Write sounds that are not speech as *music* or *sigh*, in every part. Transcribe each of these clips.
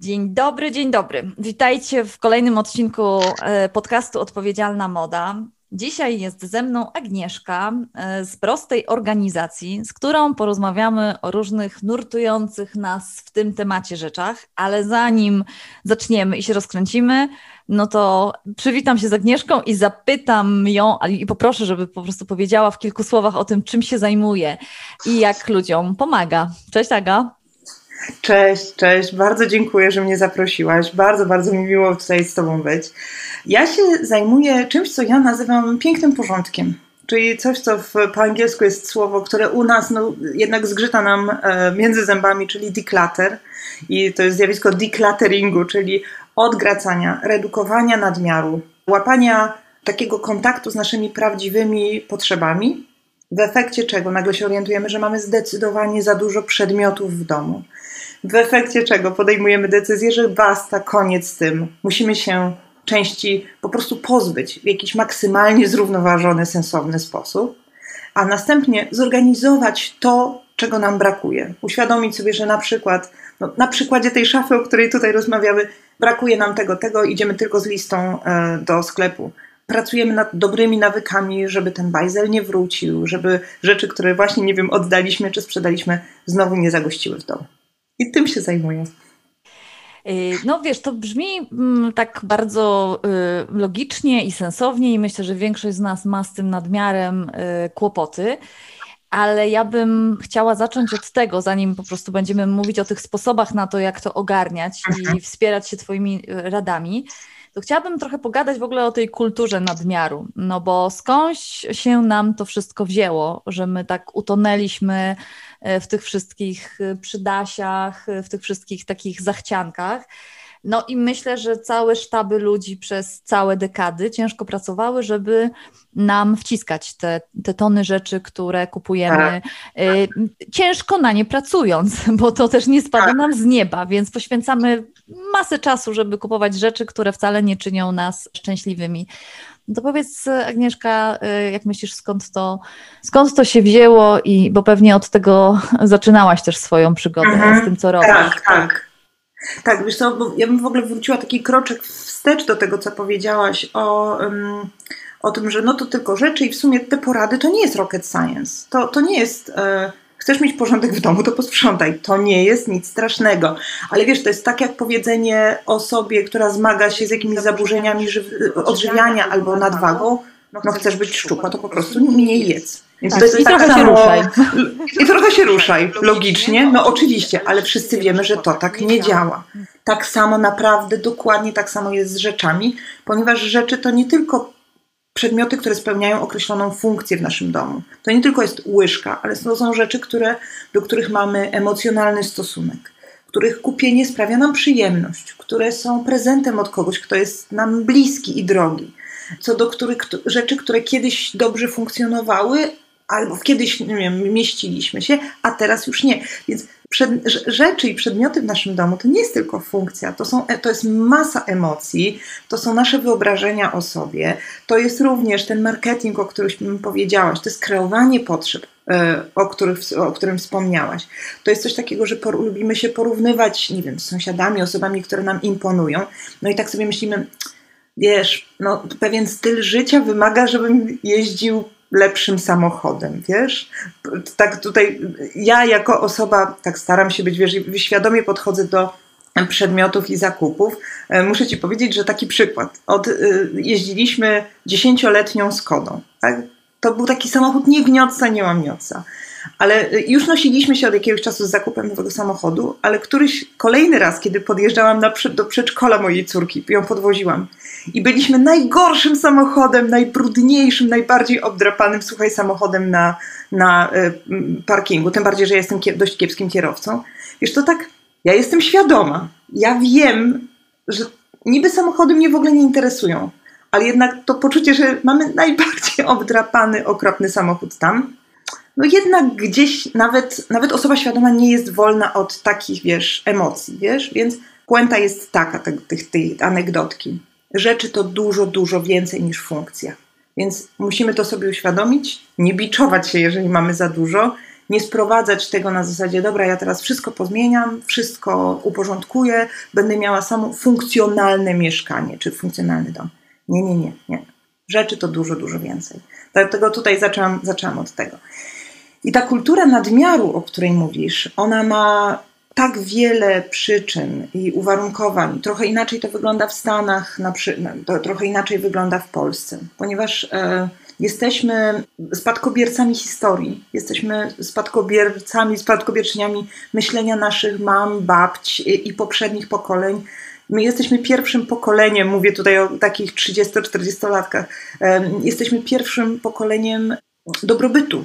Dzień dobry, dzień dobry. Witajcie w kolejnym odcinku e, podcastu Odpowiedzialna Moda. Dzisiaj jest ze mną Agnieszka e, z prostej organizacji, z którą porozmawiamy o różnych nurtujących nas w tym temacie rzeczach, ale zanim zaczniemy i się rozkręcimy, no to przywitam się z Agnieszką i zapytam ją i poproszę, żeby po prostu powiedziała w kilku słowach o tym, czym się zajmuje i jak ludziom pomaga. Cześć Aga. Cześć, cześć. Bardzo dziękuję, że mnie zaprosiłaś. Bardzo, bardzo mi miło tutaj z Tobą być. Ja się zajmuję czymś, co ja nazywam pięknym porządkiem. Czyli coś, co w, po angielsku jest słowo, które u nas no, jednak zgrzyta nam e, między zębami, czyli declutter. I to jest zjawisko declutteringu, czyli odgracania, redukowania nadmiaru, łapania takiego kontaktu z naszymi prawdziwymi potrzebami, w efekcie czego nagle się orientujemy, że mamy zdecydowanie za dużo przedmiotów w domu. W efekcie czego podejmujemy decyzję, że basta, koniec z tym. Musimy się części po prostu pozbyć w jakiś maksymalnie zrównoważony, sensowny sposób, a następnie zorganizować to, czego nam brakuje. Uświadomić sobie, że na przykład, no, na przykładzie tej szafy, o której tutaj rozmawiamy, brakuje nam tego, tego, idziemy tylko z listą e, do sklepu. Pracujemy nad dobrymi nawykami, żeby ten bajzel nie wrócił, żeby rzeczy, które właśnie, nie wiem, oddaliśmy czy sprzedaliśmy, znowu nie zagościły w domu. I tym się zajmuję. Y, no wiesz, to brzmi mm, tak bardzo y, logicznie i sensownie i myślę, że większość z nas ma z tym nadmiarem y, kłopoty. Ale ja bym chciała zacząć od tego, zanim po prostu będziemy mówić o tych sposobach na to, jak to ogarniać i mhm. wspierać się Twoimi radami, to chciałabym trochę pogadać w ogóle o tej kulturze nadmiaru. No bo skądś się nam to wszystko wzięło, że my tak utonęliśmy w tych wszystkich e, przydasiach, e, w tych wszystkich takich zachciankach. No i myślę, że całe sztaby ludzi przez całe dekady ciężko pracowały, żeby nam wciskać te, te tony rzeczy, które kupujemy, tak. ciężko na nie pracując, *laughs* bo to też nie spada tak. nam z nieba, więc poświęcamy masę czasu, żeby kupować rzeczy, które wcale nie czynią nas szczęśliwymi. No to powiedz, Agnieszka, y, jak myślisz, skąd to, skąd to się wzięło i bo pewnie od tego *laughs* zaczynałaś też swoją przygodę mhm, z tym, co robisz. Tak, tak. Tak, wiesz co, bo ja bym w ogóle wróciła taki kroczek wstecz do tego, co powiedziałaś o, um, o tym, że no to tylko rzeczy i w sumie te porady to nie jest rocket science. To, to nie jest... E, Chcesz mieć porządek w domu, to posprzątaj. To nie jest nic strasznego. Ale wiesz, to jest tak jak powiedzenie osobie, która zmaga się z jakimiś zaburzeniami odżywiania albo nadwagą, no chcesz być szczupła, to po prostu mniej jedz. Więc tak, to jest I trochę samo, się ruszaj. *laughs* I trochę się ruszaj, logicznie, no oczywiście, ale wszyscy wiemy, że to tak nie działa. Tak samo naprawdę, dokładnie tak samo jest z rzeczami, ponieważ rzeczy to nie tylko przedmioty, które spełniają określoną funkcję w naszym domu. To nie tylko jest łyżka, ale to są rzeczy, które, do których mamy emocjonalny stosunek, których kupienie sprawia nam przyjemność, które są prezentem od kogoś, kto jest nam bliski i drogi. Co do których rzeczy, które kiedyś dobrze funkcjonowały, albo kiedyś nie wiem, mieściliśmy się, a teraz już nie. Więc przed, rzeczy i przedmioty w naszym domu to nie jest tylko funkcja, to, są, to jest masa emocji, to są nasze wyobrażenia o sobie, to jest również ten marketing, o którym powiedziałaś, to jest kreowanie potrzeb, e, o, których, o którym wspomniałaś. To jest coś takiego, że lubimy się porównywać, nie wiem, z sąsiadami, osobami, które nam imponują. No i tak sobie myślimy, wiesz, no, pewien styl życia wymaga, żebym jeździł lepszym samochodem, wiesz? Tak tutaj ja jako osoba tak staram się być, wiesz, świadomie podchodzę do przedmiotów i zakupów. E, muszę Ci powiedzieć, że taki przykład. Od, y, jeździliśmy dziesięcioletnią Skodą. Tak? To był taki samochód nie gniotca, nie łamioca. Ale już nosiliśmy się od jakiegoś czasu z zakupem nowego samochodu, ale któryś kolejny raz, kiedy podjeżdżałam na, do przedszkola mojej córki, ją podwoziłam i byliśmy najgorszym samochodem, najbrudniejszym, najbardziej obdrapanym, słuchaj, samochodem na, na y, parkingu. Tym bardziej, że jestem dość kiepskim kierowcą. Wiesz, to tak, ja jestem świadoma. Ja wiem, że niby samochody mnie w ogóle nie interesują, ale jednak to poczucie, że mamy najbardziej obdrapany, okropny samochód tam, no jednak gdzieś nawet, nawet osoba świadoma nie jest wolna od takich, wiesz, emocji, wiesz, więc puenta jest taka, tej, tej, tej anegdotki rzeczy to dużo, dużo więcej niż funkcja. Więc musimy to sobie uświadomić, nie biczować się, jeżeli mamy za dużo Nie sprowadzać tego na zasadzie, dobra, ja teraz wszystko pozmieniam, wszystko uporządkuję, będę miała samo funkcjonalne mieszkanie czy funkcjonalny dom. Nie, nie, nie, nie. Rzeczy to dużo, dużo więcej. Dlatego tutaj zaczęłam, zaczęłam od tego. I ta kultura nadmiaru, o której mówisz, ona ma tak wiele przyczyn i uwarunkowań. Trochę inaczej to wygląda w Stanach, to trochę inaczej wygląda w Polsce, ponieważ e, jesteśmy spadkobiercami historii, jesteśmy spadkobiercami, spadkobierczyniami myślenia naszych mam, babć i, i poprzednich pokoleń. My jesteśmy pierwszym pokoleniem, mówię tutaj o takich 30-40-latkach, e, jesteśmy pierwszym pokoleniem dobrobytu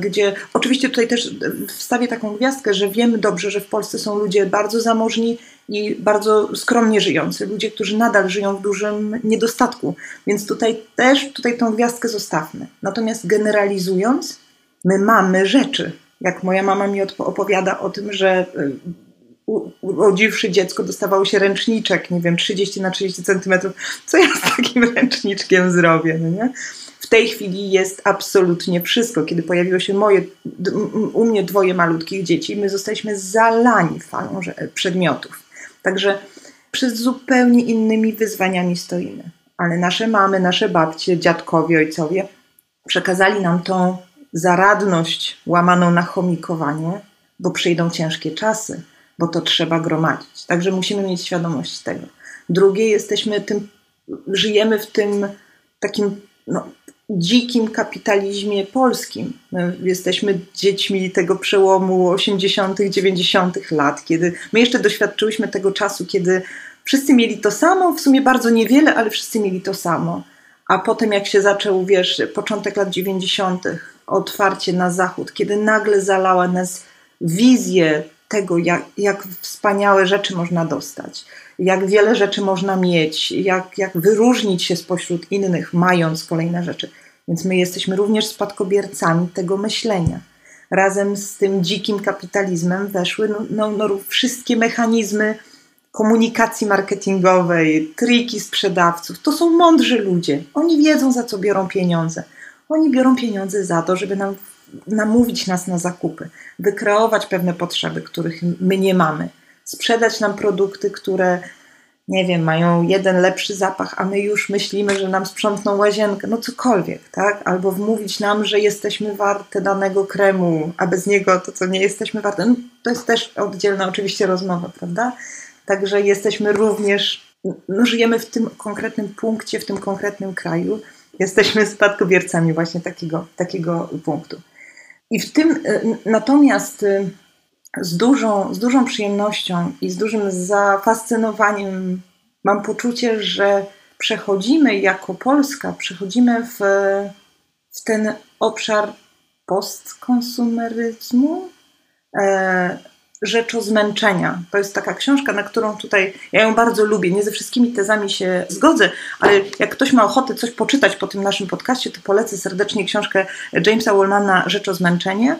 gdzie oczywiście tutaj też wstawię taką gwiazdkę, że wiemy dobrze, że w Polsce są ludzie bardzo zamożni i bardzo skromnie żyjący, ludzie, którzy nadal żyją w dużym niedostatku, więc tutaj też tutaj tą gwiazdkę zostawmy. Natomiast generalizując, my mamy rzeczy. Jak moja mama mi opowiada o tym, że e, urodziwszy dziecko dostawało się ręczniczek, nie wiem, 30 na 30 centymetrów. Co ja z takim ręczniczkiem zrobię, no nie? Tej chwili jest absolutnie wszystko. Kiedy pojawiło się moje, u mnie dwoje malutkich dzieci, my zostaliśmy zalani falą przedmiotów. Także przed zupełnie innymi wyzwaniami stoimy. Ale nasze mamy, nasze babcie, dziadkowie, ojcowie przekazali nam tą zaradność łamaną na chomikowanie, bo przyjdą ciężkie czasy, bo to trzeba gromadzić. Także musimy mieć świadomość tego. Drugie, jesteśmy tym, żyjemy w tym takim no, dzikim kapitalizmie polskim. My jesteśmy dziećmi tego przełomu 80., 90. lat, kiedy my jeszcze doświadczyłyśmy tego czasu, kiedy wszyscy mieli to samo, w sumie bardzo niewiele, ale wszyscy mieli to samo. A potem, jak się zaczął, wiesz, początek lat 90., otwarcie na zachód, kiedy nagle zalała nas wizję tego, jak, jak wspaniałe rzeczy można dostać, jak wiele rzeczy można mieć, jak, jak wyróżnić się spośród innych, mając kolejne rzeczy. Więc my jesteśmy również spadkobiercami tego myślenia. Razem z tym dzikim kapitalizmem weszły no, no, no, wszystkie mechanizmy komunikacji marketingowej, triki sprzedawców. To są mądrzy ludzie. Oni wiedzą, za co biorą pieniądze. Oni biorą pieniądze za to, żeby nam namówić nas na zakupy, wykreować pewne potrzeby, których my nie mamy, sprzedać nam produkty, które nie wiem, mają jeden lepszy zapach, a my już myślimy, że nam sprzątną łazienkę, no cokolwiek, tak? Albo wmówić nam, że jesteśmy warte danego kremu, a bez niego to, co nie jesteśmy warte. No, to jest też oddzielna oczywiście rozmowa, prawda? Także jesteśmy również, no, żyjemy w tym konkretnym punkcie, w tym konkretnym kraju. Jesteśmy spadkobiercami właśnie takiego, takiego punktu. I w tym y, natomiast y, z dużą, z dużą przyjemnością i z dużym zafascynowaniem mam poczucie, że przechodzimy jako Polska, przechodzimy w, w ten obszar postkonsumeryzmu, e, rzeczozmęczenia. To jest taka książka, na którą tutaj, ja ją bardzo lubię, nie ze wszystkimi tezami się zgodzę, ale jak ktoś ma ochotę coś poczytać po tym naszym podcaście, to polecę serdecznie książkę Jamesa Wallmana Rzeczozmęczenie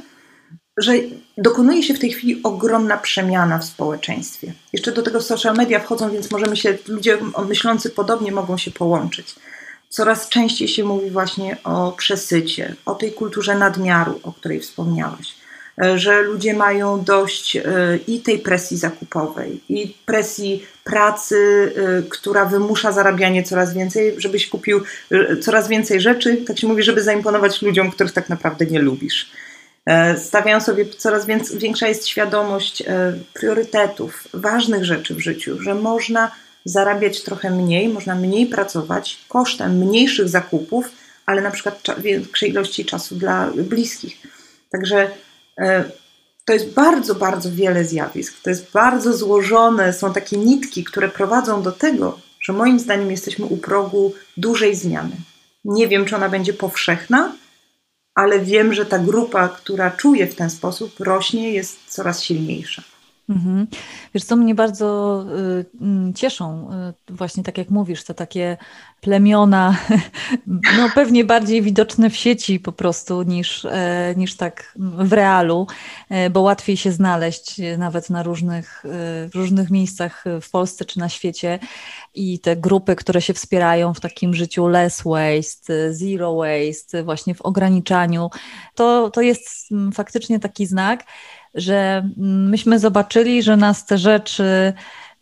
że dokonuje się w tej chwili ogromna przemiana w społeczeństwie. Jeszcze do tego social media wchodzą, więc możemy się, ludzie myślący podobnie mogą się połączyć. Coraz częściej się mówi właśnie o przesycie, o tej kulturze nadmiaru, o której wspomniałaś, e, że ludzie mają dość e, i tej presji zakupowej, i presji pracy, e, która wymusza zarabianie coraz więcej, żebyś kupił coraz więcej rzeczy, tak się mówi, żeby zaimponować ludziom, których tak naprawdę nie lubisz. E, stawiają sobie coraz większa jest świadomość e, priorytetów, ważnych rzeczy w życiu, że można zarabiać trochę mniej, można mniej pracować kosztem mniejszych zakupów, ale na przykład większej ilości czasu dla bliskich. Także e, to jest bardzo, bardzo wiele zjawisk. To jest bardzo złożone, są takie nitki, które prowadzą do tego, że moim zdaniem jesteśmy u progu dużej zmiany. Nie wiem, czy ona będzie powszechna, ale wiem, że ta grupa, która czuje w ten sposób, rośnie, jest coraz silniejsza. Mhm. Wiesz, co mnie bardzo y, mm, cieszą, y, właśnie tak jak mówisz, te takie plemiona, *laughs* no pewnie bardziej widoczne w sieci po prostu niż, e, niż tak w realu, e, bo łatwiej się znaleźć nawet na różnych, e, różnych miejscach w Polsce czy na świecie i te grupy, które się wspierają w takim życiu less waste, zero waste, właśnie w ograniczaniu, to, to jest mm, faktycznie taki znak, że myśmy zobaczyli, że nas te rzeczy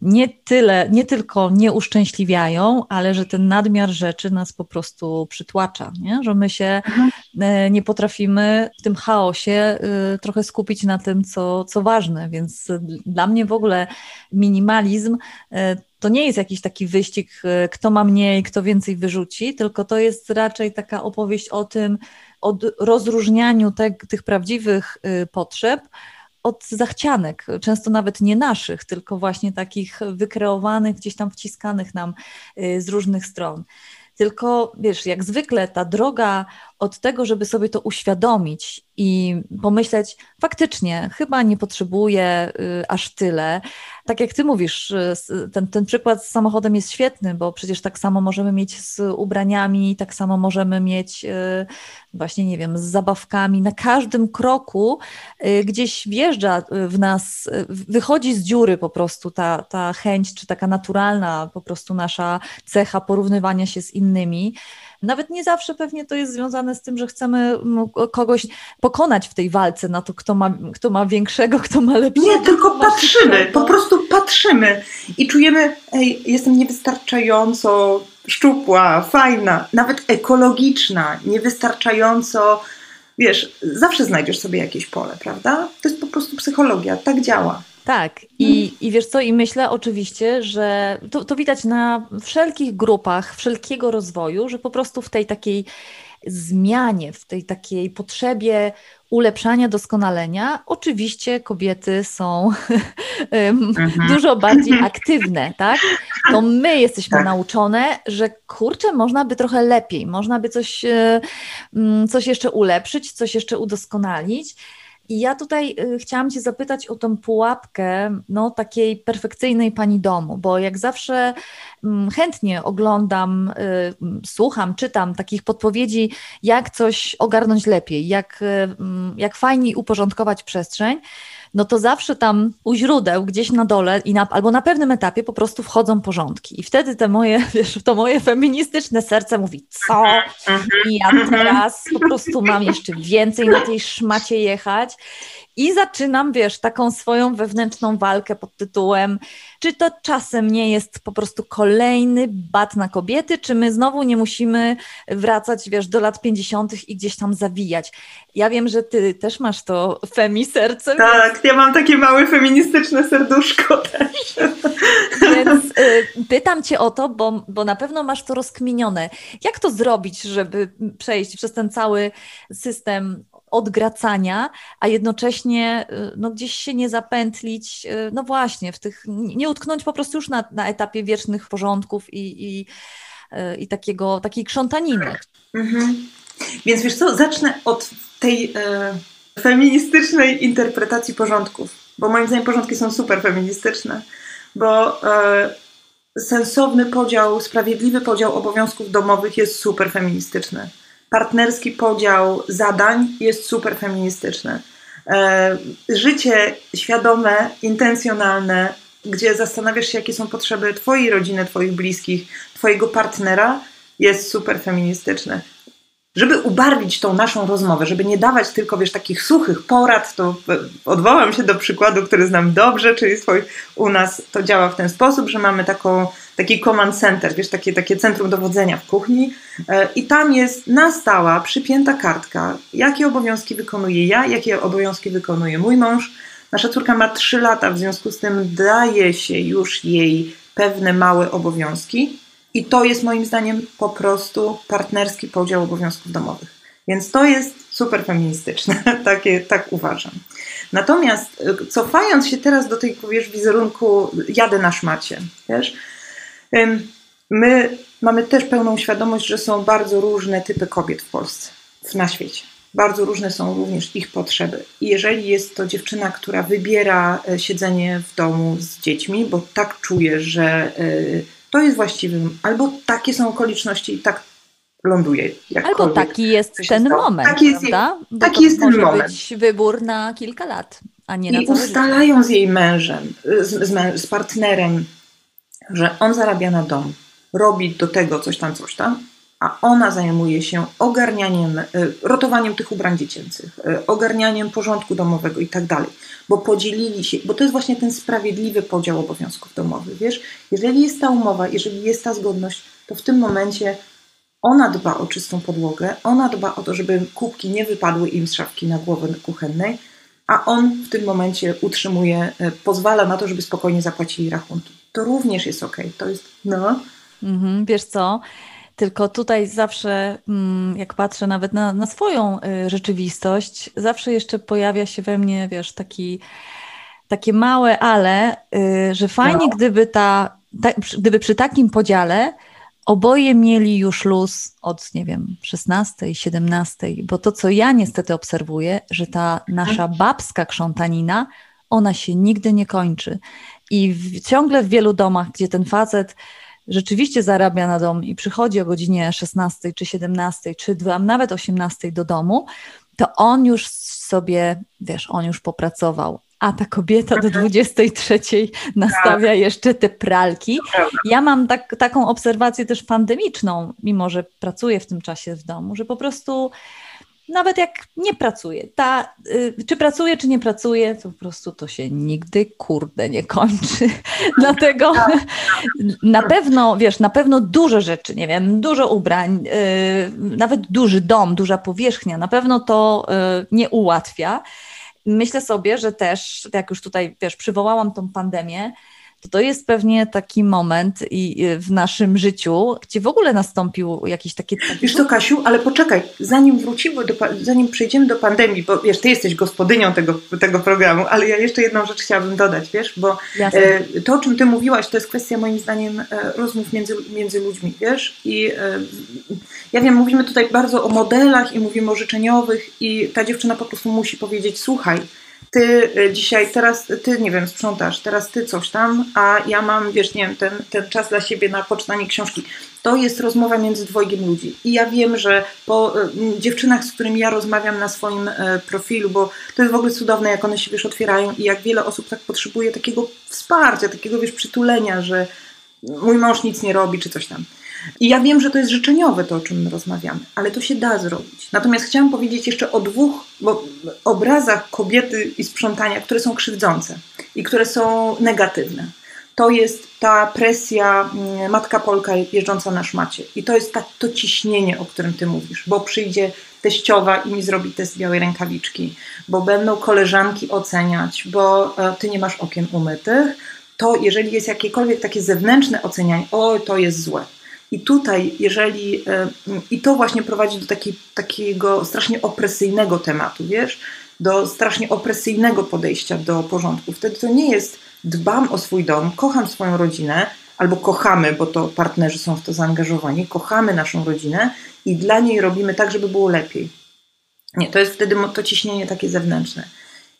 nie tyle, nie tylko nie uszczęśliwiają, ale że ten nadmiar rzeczy nas po prostu przytłacza, nie? że my się mhm. E, nie potrafimy w tym chaosie y, trochę skupić na tym, co, co ważne, więc dla mnie w ogóle minimalizm e, to nie jest jakiś taki wyścig, e, kto ma mniej, kto więcej wyrzuci, tylko to jest raczej taka opowieść o tym, o rozróżnianiu te, tych prawdziwych y, potrzeb, od zachcianek, często nawet nie naszych, tylko właśnie takich wykreowanych, gdzieś tam wciskanych nam y, z różnych stron. Tylko wiesz, jak zwykle ta droga od tego, żeby sobie to uświadomić i pomyśleć, faktycznie, chyba nie potrzebuję y, aż tyle. Tak jak ty mówisz, y, ten, ten przykład z samochodem jest świetny, bo przecież tak samo możemy mieć z ubraniami, tak samo możemy mieć y, właśnie, nie wiem, z zabawkami. Na każdym kroku gdzieś wjeżdża w nas, wychodzi z dziury po prostu ta, ta chęć, czy taka naturalna po prostu nasza cecha porównywania się z innymi. Nawet nie zawsze pewnie to jest związane z tym, że chcemy kogoś pokonać w tej walce na to, kto ma, kto ma większego, kto ma lepszego. Nie, tylko patrzymy, po prostu patrzymy i czujemy, ej, jestem niewystarczająco szczupła, fajna, nawet ekologiczna, niewystarczająco, wiesz, zawsze znajdziesz sobie jakieś pole, prawda? To jest po prostu psychologia, tak działa. Tak, i, i wiesz co, i myślę oczywiście, że to, to widać na wszelkich grupach, wszelkiego rozwoju, że po prostu w tej takiej zmianie, w tej takiej potrzebie ulepszania, doskonalenia, oczywiście kobiety są *laughs* mhm. dużo bardziej *laughs* aktywne, tak? To my jesteśmy tak. nauczone, że kurczę, można by trochę lepiej, można by coś, e, mm, coś jeszcze ulepszyć, coś jeszcze udoskonalić. I ja tutaj y, chciałam Cię zapytać o tą pułapkę no, takiej perfekcyjnej pani domu, bo jak zawsze mm, chętnie oglądam, y, mm, słucham, czytam takich podpowiedzi, jak coś ogarnąć lepiej, jak, y, mm, jak fajniej uporządkować przestrzeń no to zawsze tam u źródeł, gdzieś na dole i na, albo na pewnym etapie po prostu wchodzą porządki. I wtedy te moje, *laughs* wiesz, to moje feministyczne serce mówi, co? I ja teraz po prostu mam jeszcze więcej na tej szmacie jechać. I zaczynam, wiesz, taką swoją wewnętrzną walkę pod tytułem, czy to czasem nie jest po prostu kolejny bat na kobiety, czy my znowu nie musimy wracać, wiesz, do lat 50. i gdzieś tam zawijać. Ja wiem, że ty też masz to femi serce. Tak, więc... ja mam takie małe feministyczne serduszko *laughs* też. Więc y, pytam cię o to, bo, bo na pewno masz to rozkminione. Jak to zrobić, żeby przejść przez ten cały system odgracania, a jednocześnie y, no, gdzieś się nie zapętlić, y, no właśnie, w tych, nie utknąć po prostu już na, na etapie wiecznych porządków i, i, y, i takiego, takiej krzątaniny. Mhm. Więc wiesz co, zacznę od tej e, feministycznej interpretacji porządków, bo moim zdaniem porządki są super feministyczne, bo e, sensowny podział, sprawiedliwy podział obowiązków domowych jest super feministyczny partnerski podział zadań jest super feministyczny. E, życie świadome, intencjonalne, gdzie zastanawiasz się, jakie są potrzeby Twojej rodziny, Twoich bliskich, Twojego partnera, jest super feministyczne żeby ubarwić tą naszą rozmowę, żeby nie dawać tylko, wiesz, takich suchych porad, to odwołam się do przykładu, który znam dobrze, czyli swój, u nas to działa w ten sposób, że mamy taką, taki command center, wiesz, takie, takie centrum dowodzenia w kuchni e, i tam jest na stała przypięta kartka, jakie obowiązki wykonuję ja, jakie obowiązki wykonuje mój mąż. Nasza córka ma 3 lata, w związku z tym daje się już jej pewne małe obowiązki, i to jest moim zdaniem po prostu partnerski podział obowiązków domowych. Więc to jest super feministyczne, *laughs* Takie, tak uważam. Natomiast y, cofając się teraz do tej wiesz, wizerunku, jadę na szmacie, wiesz, my mamy też pełną świadomość, że są bardzo różne typy kobiet w Polsce, na świecie. bardzo różne są również ich potrzeby. I jeżeli jest to dziewczyna, która wybiera e, siedzenie w domu z dziećmi, bo tak czuje, że e, to jest właściwym, albo takie są okoliczności i tak ląduje. Albo taki jest ten moment, taki jest, prawda? Bo taki jest ten moment. być wybór na kilka lat, a nie na I ustalają życie. z jej mężem, z, z, z partnerem, że on zarabia na dom, robi do tego coś tam, coś tam, a ona zajmuje się ogarnianiem, e, rotowaniem tych ubrań dziecięcych, e, ogarnianiem porządku domowego i tak dalej, bo podzielili się, bo to jest właśnie ten sprawiedliwy podział obowiązków domowych, wiesz, jeżeli jest ta umowa, jeżeli jest ta zgodność, to w tym momencie ona dba o czystą podłogę, ona dba o to, żeby kubki nie wypadły im z szafki na głowę kuchennej, a on w tym momencie utrzymuje, e, pozwala na to, żeby spokojnie zapłacili rachunki. To również jest ok. To jest, no. Mhm, wiesz co? Tylko tutaj zawsze, mm, jak patrzę nawet na, na swoją y, rzeczywistość, zawsze jeszcze pojawia się we mnie, wiesz, taki, takie małe ale, y, że fajnie, no. gdyby ta, ta, gdyby przy takim podziale oboje mieli już luz od, nie wiem, 16, 17, bo to, co ja niestety obserwuję, że ta nasza babska krzątanina, ona się nigdy nie kończy. I w, ciągle w wielu domach, gdzie ten facet rzeczywiście zarabia na dom i przychodzi o godzinie 16 czy 17, czy nawet 18 do domu, to on już sobie, wiesz, on już popracował, a ta kobieta do 23 mhm. nastawia tak. jeszcze te pralki. Ja mam tak, taką obserwację też pandemiczną, mimo że pracuję w tym czasie w domu, że po prostu nawet jak nie pracuje, ta, y, czy pracuje, czy nie pracuje, to po prostu to się nigdy, kurde, nie kończy. *laughs* Dlatego *laughs* na pewno, wiesz, na pewno duże rzeczy, nie wiem, dużo ubrań, y, nawet duży dom, duża powierzchnia, na pewno to y, nie ułatwia. Myślę sobie, że też, jak już tutaj, wiesz, przywołałam tą pandemię, to to jest pewnie taki moment i w naszym życiu, gdzie w ogóle nastąpił jakiś taki... Wiesz co, Kasiu, ale poczekaj, zanim wrócimy, do, zanim przejdziemy do pandemii, bo wiesz, ty jesteś gospodynią tego, tego programu, ale ja jeszcze jedną rzecz chciałabym dodać, wiesz, bo e, to, o czym ty mówiłaś, to jest kwestia moim zdaniem e, rozmów między, między ludźmi, wiesz, i e, ja wiem, mówimy tutaj bardzo o modelach i mówimy o życzeniowych i ta dziewczyna po prostu musi powiedzieć, słuchaj, ty e, dzisiaj, teraz ty, nie wiem, sprzątasz, teraz ty coś tam, a ja mam, wiesz, nie wiem, ten, ten czas dla siebie na poczytanie książki. To jest rozmowa między dwojgiem ludzi. I ja wiem, że po e, dziewczynach, z którymi ja rozmawiam na swoim e, profilu, bo to jest w ogóle cudowne, jak one się, wiesz, otwierają i jak wiele osób tak potrzebuje takiego wsparcia, takiego, wiesz, przytulenia, że mój mąż nic nie robi, czy coś tam. I ja wiem, że to jest życzeniowe to, o czym my rozmawiamy, ale to się da zrobić. Natomiast chciałam powiedzieć jeszcze o dwóch bo, obrazach kobiety i sprzątania, które są krzywdzące i które są negatywne. To jest ta presja mm, matka Polka jeżdżąca na szmacie. I to jest ta, to ciśnienie, o którym ty mówisz, bo przyjdzie teściowa i mi zrobi test białej rękawiczki, bo będą koleżanki oceniać, bo e, ty nie masz okien umytych, to jeżeli jest jakiekolwiek takie zewnętrzne ocenianie, o to jest złe, i tutaj, jeżeli, e, i to właśnie prowadzi do taki, takiego strasznie opresyjnego tematu, wiesz, do strasznie opresyjnego podejścia do porządku. Wtedy to nie jest dbam o swój dom, kocham swoją rodzinę, albo kochamy, bo to partnerzy są w to zaangażowani, kochamy naszą rodzinę i dla niej robimy tak, żeby było lepiej. Nie, to jest wtedy to ciśnienie takie zewnętrzne.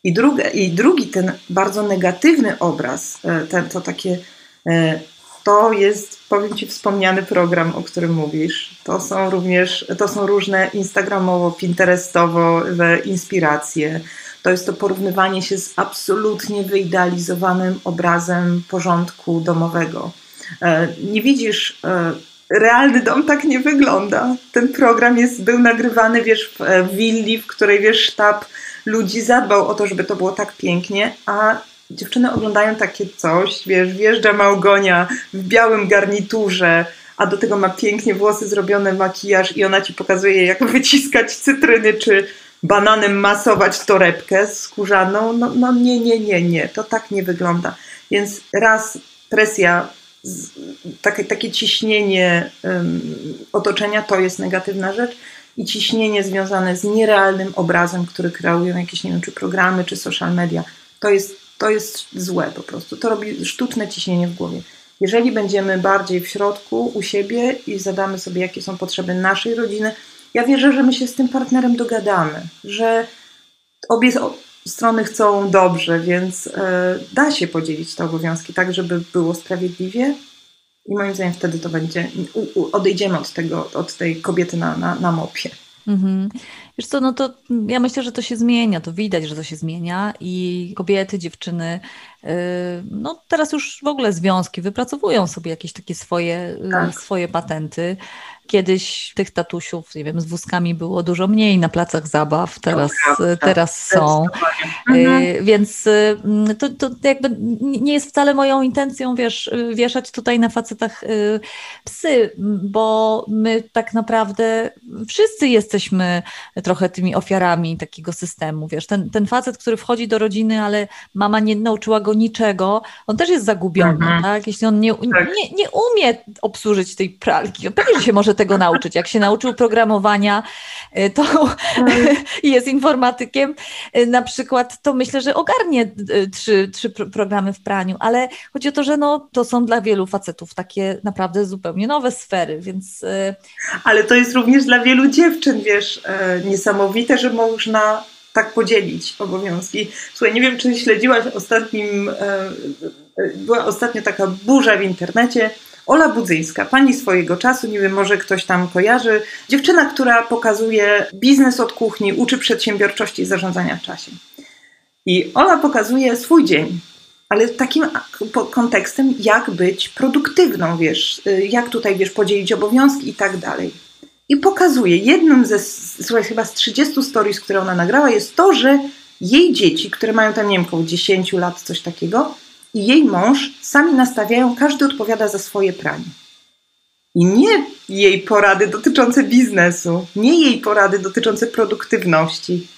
I, drugie, i drugi, ten bardzo negatywny obraz, e, ten, to takie e, to jest, powiem Ci, wspomniany program, o którym mówisz. To są również, to są różne instagramowo, pinterestowo inspiracje. To jest to porównywanie się z absolutnie wyidealizowanym obrazem porządku domowego. E, nie widzisz, e, realny dom tak nie wygląda. Ten program jest, był nagrywany, wiesz, w willi, w której, wiesz, sztab ludzi zadbał o to, żeby to było tak pięknie, a dziewczyny oglądają takie coś, wiesz, wjeżdża Małgonia w białym garniturze, a do tego ma pięknie włosy zrobione, makijaż i ona ci pokazuje, jak *laughs* wyciskać cytryny, czy bananem masować torebkę skórzaną. No, no nie, nie, nie, nie, to tak nie wygląda. Więc raz presja, takie, takie ciśnienie um, otoczenia to jest negatywna rzecz i ciśnienie związane z nierealnym obrazem, który kreują jakieś, nie wiem, czy programy, czy social media, to jest to jest złe po prostu. To robi sztuczne ciśnienie w głowie. Jeżeli będziemy bardziej w środku, u siebie i zadamy sobie, jakie są potrzeby naszej rodziny, ja wierzę, że my się z tym partnerem dogadamy, że obie strony chcą dobrze, więc e, da się podzielić te obowiązki tak, żeby było sprawiedliwie. I moim zdaniem wtedy to będzie, odejdziemy od tego, od tej kobiety na, na, na mopie. Mhm. Wiesz co, no to ja myślę, że to się zmienia, to widać, że to się zmienia i kobiety, dziewczyny, y, no teraz już w ogóle związki wypracowują sobie jakieś takie swoje, tak. swoje patenty. Kiedyś tych tatusiów, nie wiem, z wózkami było dużo mniej na placach zabaw, teraz, teraz są. Mhm. Więc y, to, to jakby nie jest wcale moją intencją, wiesz, wieszać tutaj na facetach y, psy, bo my tak naprawdę wszyscy jesteśmy trochę tymi ofiarami takiego systemu, wiesz, ten, ten facet, który wchodzi do rodziny, ale mama nie nauczyła go niczego, on też jest zagubiony, mhm. tak? Jeśli on nie, tak. nie, nie umie obsłużyć tej pralki, pewnie, że się może tego nauczyć. Jak się nauczył programowania, y, to *laughs* jest informatykiem y, na przykład, to myślę, że ogarnie y, trzy, trzy programy w praniu, ale chodzi o to, że no, to są dla wielu facetów takie naprawdę zupełnie nowe sfery, więc... Ale to jest również dla wielu dziewczyn, wiesz, e, niesamowite, że można tak podzielić obowiązki. Słuchaj, nie wiem, czy śledziłaś ostatnim, e, e, była ostatnio taka burza w internecie, Ola Budzyńska, pani swojego czasu, nie wiem, może ktoś tam kojarzy. Dziewczyna, która pokazuje biznes od kuchni, uczy przedsiębiorczości i zarządzania w czasie. I Ola pokazuje swój dzień, ale takim kontekstem, jak być produktywną, wiesz, jak tutaj, wiesz, podzielić obowiązki i tak dalej. I pokazuje, jednym ze, słuchaj, chyba z 30 stories, które ona nagrała, jest to, że jej dzieci, które mają tam, nie wiem, około 10 lat, coś takiego, i jej mąż sami nastawiają, każdy odpowiada za swoje pranie. I nie jej porady dotyczące biznesu, nie jej porady dotyczące produktywności.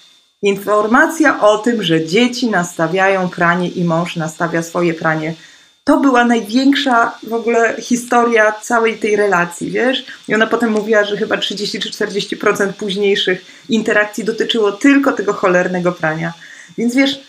Informacja o tym, że dzieci nastawiają pranie i mąż nastawia swoje pranie. To była największa w ogóle historia całej tej relacji, wiesz? I ona potem mówiła, że chyba 30 czy 40% późniejszych interakcji dotyczyło tylko tego cholernego prania. Więc wiesz,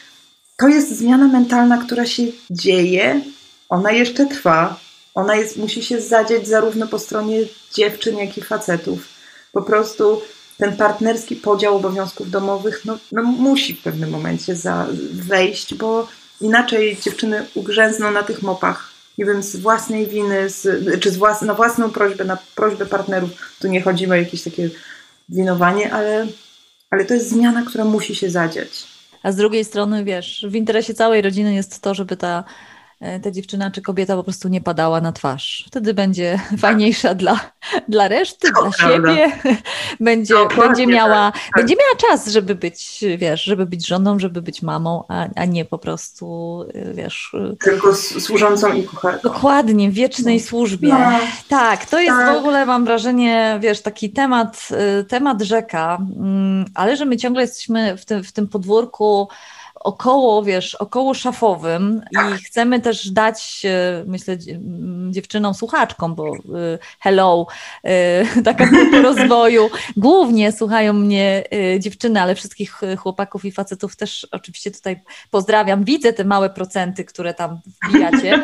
to jest zmiana mentalna, która się dzieje, ona jeszcze trwa. Ona jest, musi się zadziać zarówno po stronie dziewczyn, jak i facetów. Po prostu ten partnerski podział obowiązków domowych no, no musi w pewnym momencie za, wejść, bo inaczej dziewczyny ugrzęzną na tych mopach. Nie wiem, z własnej winy, z, czy z włas, na własną prośbę, na prośbę partnerów. Tu nie chodzi o jakieś takie winowanie, ale, ale to jest zmiana, która musi się zadziać a z drugiej strony, wiesz, w interesie całej rodziny jest to, żeby ta ta dziewczyna czy kobieta po prostu nie padała na twarz. Wtedy będzie *laughs* fajniejsza dla, dla reszty, to dla prawda. siebie. *laughs* będzie, będzie, miała, tak. będzie miała czas, żeby być, wiesz, żeby być żoną, żeby być mamą, a, a nie po prostu, wiesz... Tylko służącą i kucharką. Dokładnie, w wiecznej no. służbie. No. Tak, to jest tak. w ogóle, mam wrażenie, wiesz, taki temat, y, temat rzeka, mm, ale że my ciągle jesteśmy w tym, w tym podwórku około, wiesz, około szafowym i tak. chcemy też dać, e, myślę, dziewczynom słuchaczkom, bo e, hello, e, *laughs* taka grupa rozwoju, głównie słuchają mnie dziewczyny, ale wszystkich chłopaków i facetów też oczywiście tutaj pozdrawiam. Widzę te małe procenty, które tam wbijacie. *laughs*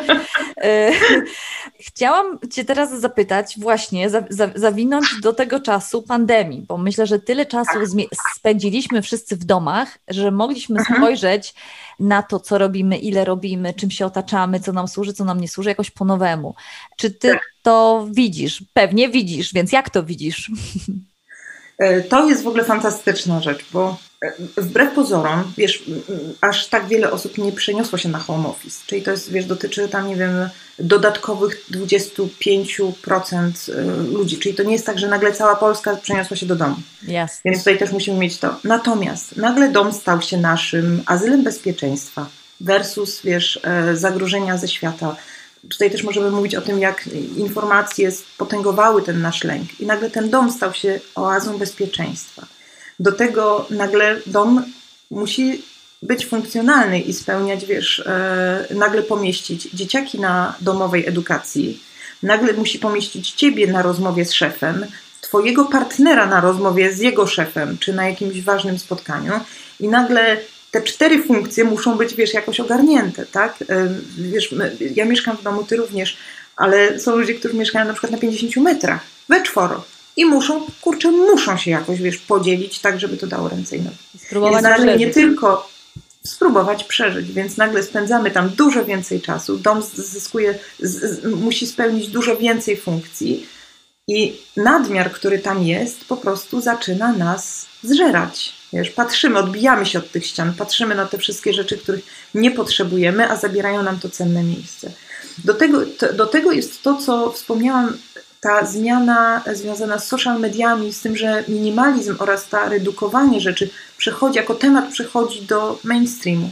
Chciałam Cię teraz zapytać, właśnie zawinąć do tego czasu pandemii, bo myślę, że tyle czasu tak. spędziliśmy wszyscy w domach, że mogliśmy mhm. spojrzeć spojrzeć na to, co robimy, ile robimy, czym się otaczamy, co nam służy, co nam nie służy, jakoś po nowemu. Czy ty tak. to widzisz? Pewnie widzisz, więc jak to widzisz? *laughs* E, to jest w ogóle fantastyczna rzecz, bo e, wbrew pozorom, wiesz, aż tak wiele osób nie przeniosło się na home office. Czyli to jest, wiesz, dotyczy tam, nie wiem, dodatkowych 25% e, ludzi. Czyli to nie jest tak, że nagle cała Polska przeniosła się do domu. Yes. Więc tutaj też musimy mieć to. Natomiast nagle dom stał się naszym azylem bezpieczeństwa versus, wiesz, zagrożenia ze świata Tutaj też możemy mówić o tym, jak informacje spotęgowały ten nasz lęk. I nagle ten dom stał się oazą bezpieczeństwa. Do tego nagle dom musi być funkcjonalny i spełniać, wiesz, e, nagle pomieścić dzieciaki na domowej edukacji, nagle musi pomieścić ciebie na rozmowie z szefem, twojego partnera na rozmowie z jego szefem, czy na jakimś ważnym spotkaniu, i nagle te cztery funkcje muszą być, wiesz, jakoś ogarnięte, tak? Wiesz, ja mieszkam w domu, ty również, ale są ludzie, którzy mieszkają na przykład na 50 metrach, we czworo. i muszą, kurczę, muszą się jakoś, wiesz, podzielić tak, żeby to dało ręce i nogi. Spróbować Więc nie tylko spróbować przeżyć, więc nagle spędzamy tam dużo więcej czasu, dom zyskuje, z, z, musi spełnić dużo więcej funkcji i nadmiar, który tam jest, po prostu zaczyna nas zżerać. Wiesz, patrzymy, odbijamy się od tych ścian, patrzymy na te wszystkie rzeczy, których nie potrzebujemy, a zabierają nam to cenne miejsce. Do tego, to, do tego jest to, co wspomniałam, ta zmiana związana z social mediami, z tym, że minimalizm oraz ta redukowanie rzeczy przechodzi, jako temat przechodzi do mainstreamu.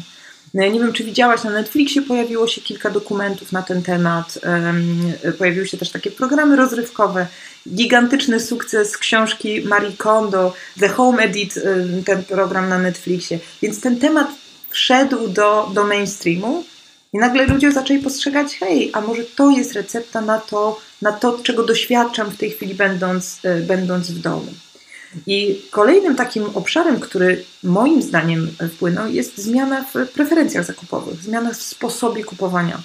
No nie wiem, czy widziałaś, na Netflixie pojawiło się kilka dokumentów na ten temat. Pojawiły się też takie programy rozrywkowe. Gigantyczny sukces książki Marie Kondo, The Home Edit, ten program na Netflixie. Więc ten temat wszedł do, do mainstreamu i nagle ludzie zaczęli postrzegać, hej, a może to jest recepta na to, na to czego doświadczam w tej chwili, będąc, e, będąc w domu. I kolejnym takim obszarem, który moim zdaniem wpłynął, jest zmiana w preferencjach zakupowych, zmiana w sposobie kupowania.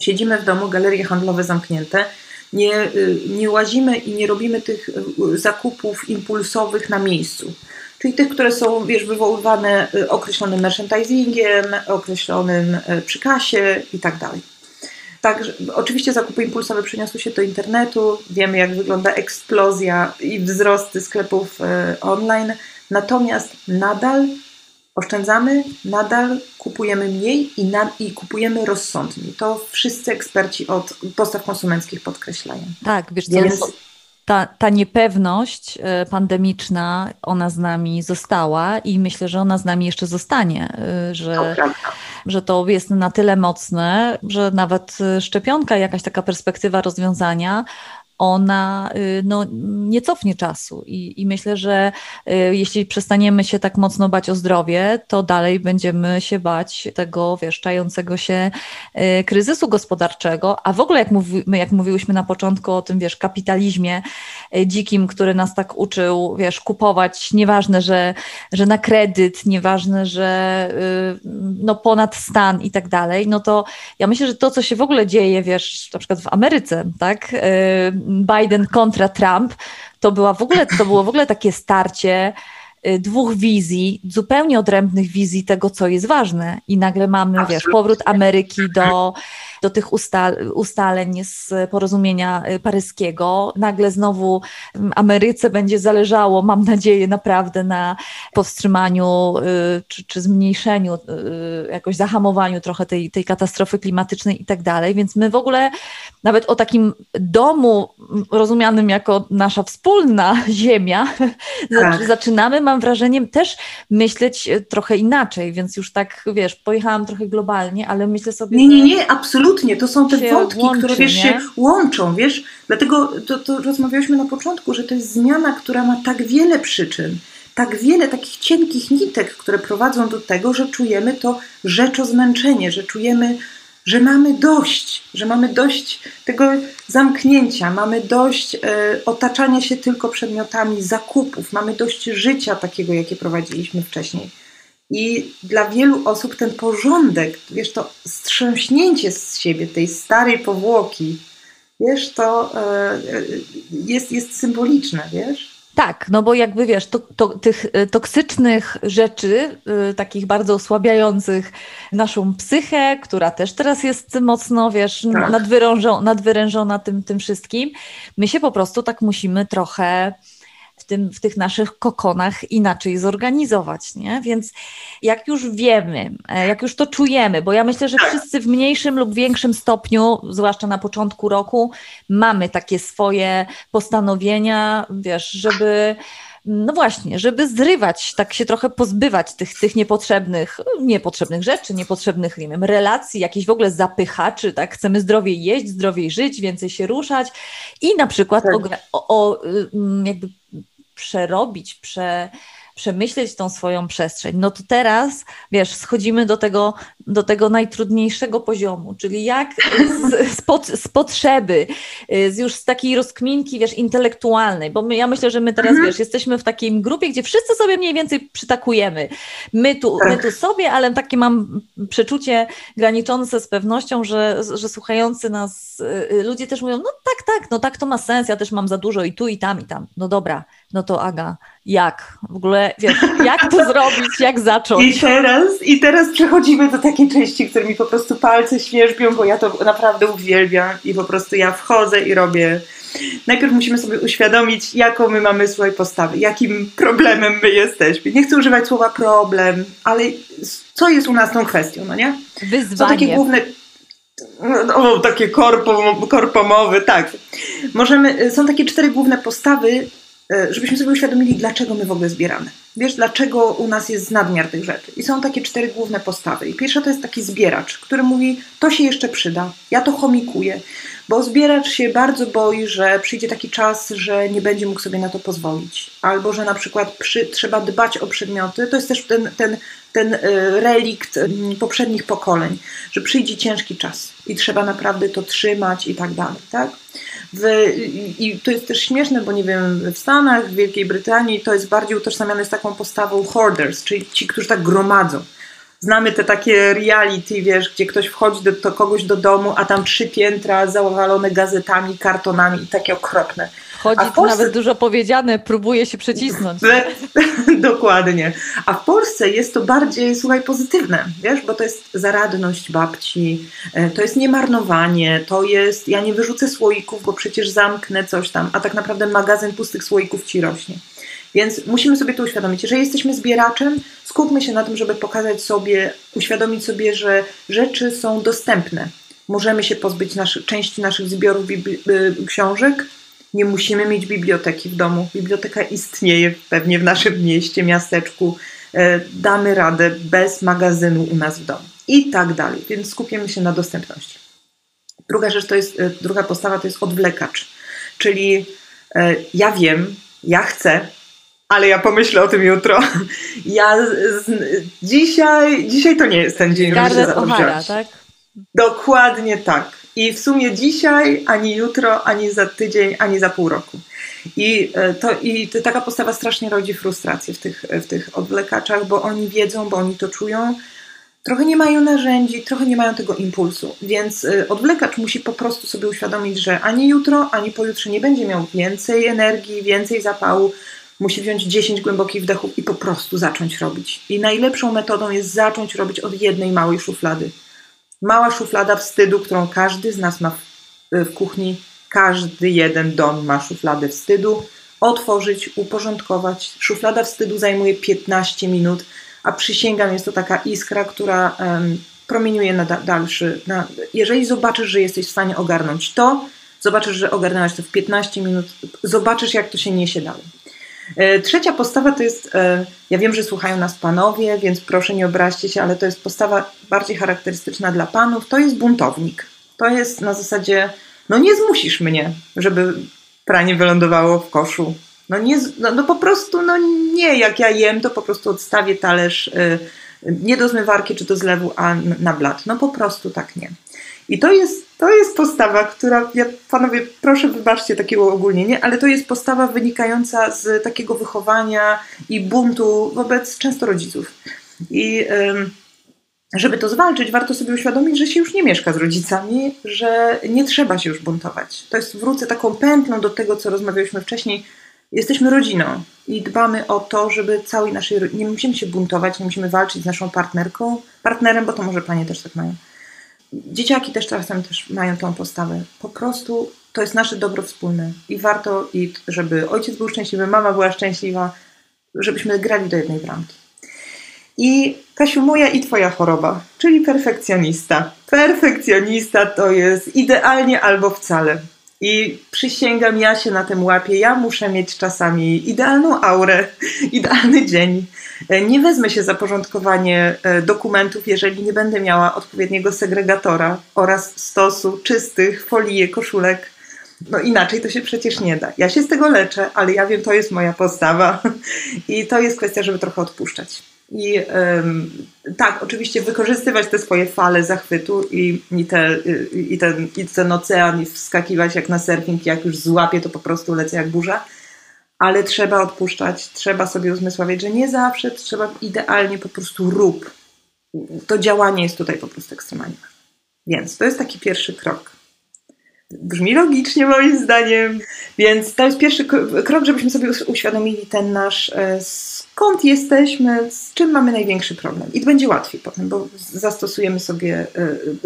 Siedzimy w domu, galerie handlowe zamknięte, nie, y, nie łazimy i nie robimy tych y, zakupów impulsowych na miejscu. Czyli tych, które są wiesz, wywoływane y, określonym merchandisingiem, określonym przy kasie i tak dalej. Tak, oczywiście zakupy impulsowe przeniosły się do internetu, wiemy jak wygląda eksplozja i wzrosty sklepów e, online, natomiast nadal oszczędzamy, nadal kupujemy mniej i, nad, i kupujemy rozsądniej. To wszyscy eksperci od postaw konsumenckich podkreślają. Tak, wiesz co, Więc... ta, ta niepewność e, pandemiczna, ona z nami została i myślę, że ona z nami jeszcze zostanie, e, że... Że to jest na tyle mocne, że nawet szczepionka, jakaś taka perspektywa rozwiązania, ona y, no, nie cofnie czasu. I, I, myślę, że y, jeśli przestaniemy się tak mocno bać o zdrowie, to dalej będziemy się bać tego wieszczającego się y, kryzysu gospodarczego. A w ogóle, jak, mówi, jak mówiłyśmy na początku o tym, wiesz, kapitalizmie dzikim, który nas tak uczył, wiesz, kupować, nieważne, że, że na kredyt, nieważne, że no, ponad stan i tak dalej, no to ja myślę, że to, co się w ogóle dzieje, wiesz, na przykład w Ameryce, tak, Biden kontra Trump, to, była w ogóle, to było w ogóle takie starcie dwóch wizji, zupełnie odrębnych wizji tego, co jest ważne. I nagle mamy, Absolutnie. wiesz, powrót Ameryki do do tych ustal, ustaleń z porozumienia y, paryskiego. Nagle znowu mm, Ameryce będzie zależało, mam nadzieję, naprawdę na powstrzymaniu y, czy, czy zmniejszeniu, y, jakoś zahamowaniu trochę tej, tej katastrofy klimatycznej i tak dalej. Więc my w ogóle nawet o takim domu rozumianym jako nasza wspólna *laughs* ziemia *laughs* tak. zaczynamy, mam wrażenie, też myśleć trochę inaczej, więc już tak, wiesz, pojechałam trochę globalnie, ale myślę sobie... Nie, nie, nie, absolutnie. To są te wątki, łączy, które wiesz, się łączą, wiesz, dlatego to, to rozmawialiśmy na początku, że to jest zmiana, która ma tak wiele przyczyn, tak wiele takich cienkich nitek, które prowadzą do tego, że czujemy to rzeczozmęczenie, że czujemy, że mamy dość, że mamy dość tego zamknięcia, mamy dość e, otaczania się tylko przedmiotami zakupów, mamy dość życia takiego, jakie prowadziliśmy wcześniej. I dla wielu osób ten porządek, wiesz, to strząśnięcie z siebie tej starej powłoki, wiesz, to e, jest, jest symboliczne, wiesz? Tak, no bo jakby wiesz, to, to, tych e, toksycznych rzeczy, y, takich bardzo osłabiających naszą psychę, która też teraz jest mocno, wiesz, tak. nadwyrężona, nadwyrężona tym, tym wszystkim, my się po prostu tak musimy trochę w, tym, w tych naszych kokonach inaczej zorganizować, nie? Więc jak już wiemy, e, jak już to czujemy, bo ja myślę, że tak. wszyscy w mniejszym lub większym stopniu, zwłaszcza na początku roku, mamy takie swoje postanowienia, wiesz, żeby no właśnie, żeby zrywać, tak się trochę pozbywać tych, tych niepotrzebnych, niepotrzebnych rzeczy, niepotrzebnych nie wiem, relacji, jakichś w ogóle zapychaczy, tak? Chcemy zdrowiej jeść, zdrowiej żyć, więcej się ruszać i na przykład tak. o, o, o, jakby przerobić, prze, przemyśleć tą swoją przestrzeń. No to teraz, wiesz, schodzimy do tego, do tego najtrudniejszego poziomu, czyli jak z, z, z potrzeby, y, z już z takiej rozkminki, wiesz, intelektualnej, bo my, ja myślę, że my teraz, mhm. wiesz, jesteśmy w takiej grupie, gdzie wszyscy sobie mniej więcej przytakujemy. My tu, my tak. tu sobie, ale takie mam przeczucie graniczące z pewnością, że, że słuchający nas y, y, ludzie też mówią, no tak, tak, no tak to ma sens, ja też mam za dużo i tu, i tam, i tam. No dobra, no to Aga, jak? W ogóle, wiesz, jak to *laughs* zrobić, jak zacząć? I teraz, I teraz przechodzimy do takiej części, które mi po prostu palce świerzbią, bo ja to naprawdę uwielbiam i po prostu ja wchodzę i robię najpierw musimy sobie uświadomić, jaką my mamy swoje postawy, jakim problemem my jesteśmy. Nie chcę używać słowa problem, ale co jest u nas tą kwestią, no nie? Wyzwanie. Co takie główne... O, takie korpo, korpomowy, tak. Możemy, są takie cztery główne postawy, żebyśmy sobie uświadomili, dlaczego my w ogóle zbieramy. Wiesz, dlaczego u nas jest nadmiar tych rzeczy. I są takie cztery główne postawy. I pierwsza to jest taki zbieracz, który mówi, to się jeszcze przyda, ja to chomikuję. Bo zbieracz się bardzo boi, że przyjdzie taki czas, że nie będzie mógł sobie na to pozwolić. Albo że na przykład przy, trzeba dbać o przedmioty. To jest też ten, ten, ten e, relikt poprzednich pokoleń, że przyjdzie ciężki czas i trzeba naprawdę to trzymać i tak dalej. Tak? W, I to jest też śmieszne, bo nie wiem, w Stanach, w Wielkiej Brytanii to jest bardziej utożsamiane z taką postawą hoarders, czyli ci, którzy tak gromadzą Znamy te takie reality, wiesz, gdzie ktoś wchodzi do, do kogoś do domu, a tam trzy piętra zawalone gazetami, kartonami i takie okropne. Chodzi Polsce... to nawet dużo powiedziane, próbuje się przycisnąć. *laughs* Dokładnie. A w Polsce jest to bardziej, słuchaj, pozytywne, wiesz, bo to jest zaradność babci, e, to jest niemarnowanie, to jest, ja nie wyrzucę słoików, bo przecież zamknę coś tam, a tak naprawdę magazyn pustych słoików ci rośnie. Więc musimy sobie to uświadomić. Jeżeli jesteśmy zbieraczem, skupmy się na tym, żeby pokazać sobie, uświadomić sobie, że rzeczy są dostępne. Możemy się pozbyć naszy, części naszych zbiorów y, książek. Nie musimy mieć biblioteki w domu. Biblioteka istnieje pewnie w naszym mieście, miasteczku. E, damy radę bez magazynu u nas w domu. I tak dalej. Więc skupimy się na dostępności. Druga rzecz to jest, e, druga postawa to jest odwlekacz. Czyli e, ja wiem, ja chcę, ale ja pomyślę o tym jutro. *laughs* Ja z, dzisiaj, dzisiaj to nie jest ten dzień, żeby się za tak? Dokładnie tak. I w sumie dzisiaj, ani jutro, ani za tydzień, ani za pół roku. I, e, to, i to, taka postawa strasznie rodzi frustrację w tych, w tych odwlekaczach, bo oni wiedzą, bo oni to czują. Trochę nie mają narzędzi, trochę nie mają tego impulsu, więc e, odwlekacz musi po prostu sobie uświadomić, że ani jutro, ani pojutrze nie będzie miał więcej energii, więcej zapału, musi wziąć 10 głębokich wdechów i po prostu zacząć robić. I najlepszą metodą jest zacząć robić od jednej małej szuflady. Mała szuflada wstydu, którą każdy z nas ma w, w kuchni, każdy jeden dom ma szufladę wstydu. Otworzyć, uporządkować. Szuflada wstydu zajmuje 15 minut, a przysięgam, jest to taka iskra, która promieniuje na da dalszy. Na, jeżeli zobaczysz, że jesteś w stanie ogarnąć to, zobaczysz, że ogarnęłaś to w 15 minut, zobaczysz, jak to się niesie dalej. E, trzecia postawa to jest, e, ja wiem, że słuchają nas panowie, więc proszę nie obraźcie się, ale to jest postawa bardziej charakterystyczna dla panów, to jest buntownik. To jest na zasadzie, no nie zmusisz mnie, żeby pranie wylądowało w koszu. No, nie, no, no po prostu, no nie, jak ja jem, to po prostu odstawię talerz e, nie do zmywarki czy do zlewu, a na blat. No po prostu tak nie. I to jest, to jest postawa, która, ja, panowie, proszę wybaczcie takiego ogólnienie, ale to jest postawa wynikająca z takiego wychowania i buntu wobec często rodziców. I żeby to zwalczyć, warto sobie uświadomić, że się już nie mieszka z rodzicami, że nie trzeba się już buntować. To jest, wrócę taką pętlą do tego, co rozmawialiśmy wcześniej. Jesteśmy rodziną i dbamy o to, żeby całej naszej. Nie musimy się buntować, nie musimy walczyć z naszą partnerką, partnerem, bo to może panie też tak mają dzieciaki też czasem też mają tą postawę. Po prostu to jest nasze dobro wspólne i warto, i żeby ojciec był szczęśliwy, mama była szczęśliwa, żebyśmy grali do jednej bramki. I Kasiu, moja i twoja choroba, czyli perfekcjonista. Perfekcjonista to jest idealnie albo wcale. I przysięgam, ja się na tym łapię. Ja muszę mieć czasami idealną aurę, *laughs* idealny dzień. E, nie wezmę się za porządkowanie e, dokumentów, jeżeli nie będę miała odpowiedniego segregatora oraz stosu czystych folii, koszulek. No inaczej to się przecież nie da. Ja się z tego leczę, ale ja wiem, to jest moja postawa *laughs* i to jest kwestia, żeby trochę odpuszczać. I tak, oczywiście wykorzystywać te swoje fale zachwytu i, i, te, i, ten, i ten ocean i wskakiwać jak na surfing, jak już złapię, to po prostu lecę jak burza. Ale trzeba odpuszczać, trzeba sobie uzmysławiać, że nie zawsze trzeba idealnie po prostu rób. To działanie jest tutaj po prostu ekstremalnie ważne. Więc to jest taki pierwszy krok. Brzmi logicznie moim zdaniem, więc to jest pierwszy krok, żebyśmy sobie uświadomili ten nasz, e, skąd jesteśmy, z czym mamy największy problem. I będzie łatwiej potem, bo zastosujemy sobie e,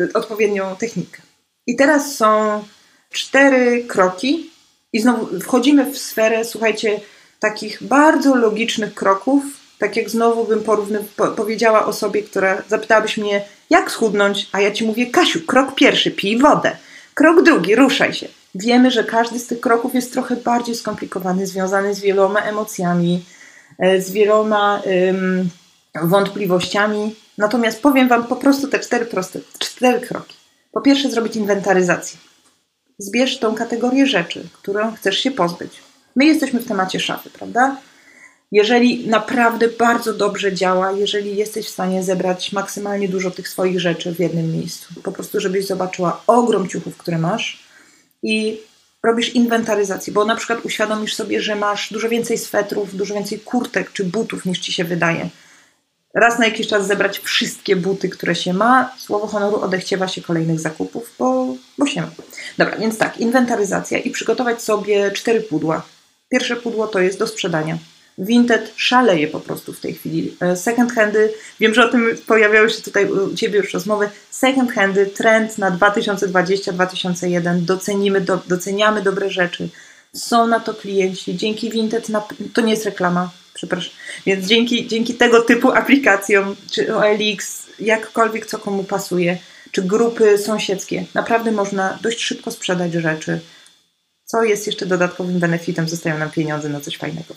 e, odpowiednią technikę. I teraz są cztery kroki, i znowu wchodzimy w sferę, słuchajcie, takich bardzo logicznych kroków, tak jak znowu bym porówny, po, powiedziała osobie, która zapytałabyś mnie, jak schudnąć, a ja ci mówię, Kasiu, krok pierwszy, pij wodę. Krok drugi, ruszaj się. Wiemy, że każdy z tych kroków jest trochę bardziej skomplikowany, związany z wieloma emocjami, e, z wieloma ym, wątpliwościami. Natomiast powiem Wam po prostu te cztery proste, cztery kroki. Po pierwsze, zrobić inwentaryzację. Zbierz tą kategorię rzeczy, którą chcesz się pozbyć. My jesteśmy w temacie szafy, prawda? Jeżeli naprawdę bardzo dobrze działa, jeżeli jesteś w stanie zebrać maksymalnie dużo tych swoich rzeczy w jednym miejscu, po prostu żebyś zobaczyła ogrom ciuchów, które masz i robisz inwentaryzację, bo na przykład uświadomisz sobie, że masz dużo więcej swetrów, dużo więcej kurtek czy butów niż ci się wydaje. Raz na jakiś czas zebrać wszystkie buty, które się ma, słowo honoru odechciewa się kolejnych zakupów, bo, bo się ma. Dobra, więc tak, inwentaryzacja i przygotować sobie cztery pudła. Pierwsze pudło to jest do sprzedania Vinted szaleje po prostu w tej chwili. E, second handy, wiem, że o tym pojawiały się tutaj u Ciebie już rozmowy. Second handy, trend na 2020-2001. Docenimy, do, doceniamy dobre rzeczy. Są na to klienci. Dzięki Vinted, na, to nie jest reklama, przepraszam. Więc dzięki, dzięki tego typu aplikacjom, czy OLX, jakkolwiek co komu pasuje, czy grupy sąsiedzkie, naprawdę można dość szybko sprzedać rzeczy. Co jest jeszcze dodatkowym benefitem, zostają nam pieniądze na coś fajnego.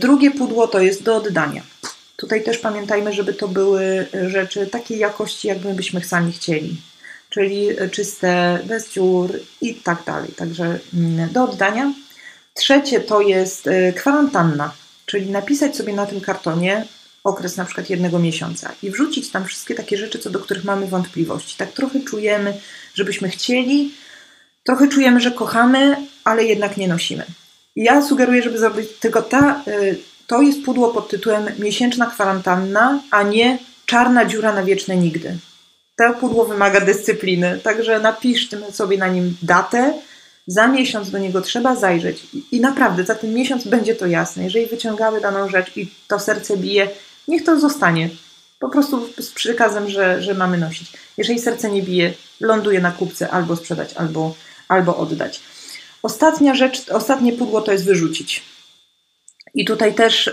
Drugie pudło to jest do oddania. Tutaj też pamiętajmy, żeby to były rzeczy takiej jakości, jakby byśmy sami chcieli. Czyli czyste, bez dziur i tak dalej. Także mm, do oddania. Trzecie to jest y, kwarantanna, czyli napisać sobie na tym kartonie okres na przykład jednego miesiąca i wrzucić tam wszystkie takie rzeczy, co do których mamy wątpliwości. Tak trochę czujemy, żebyśmy chcieli, trochę czujemy, że kochamy, ale jednak nie nosimy. Ja sugeruję, żeby zrobić tylko ta, y, to jest pudło pod tytułem miesięczna kwarantanna, a nie czarna dziura na wieczne nigdy. To pudło wymaga dyscypliny, także napiszmy sobie na nim datę, za miesiąc do niego trzeba zajrzeć i naprawdę za ten miesiąc będzie to jasne. Jeżeli wyciągamy daną rzecz i to serce bije, niech to zostanie. Po prostu z przykazem, że, że mamy nosić. Jeżeli serce nie bije, ląduje na kupce albo sprzedać, albo, albo oddać. Ostatnia rzecz, ostatnie pudło to jest wyrzucić. I tutaj też y,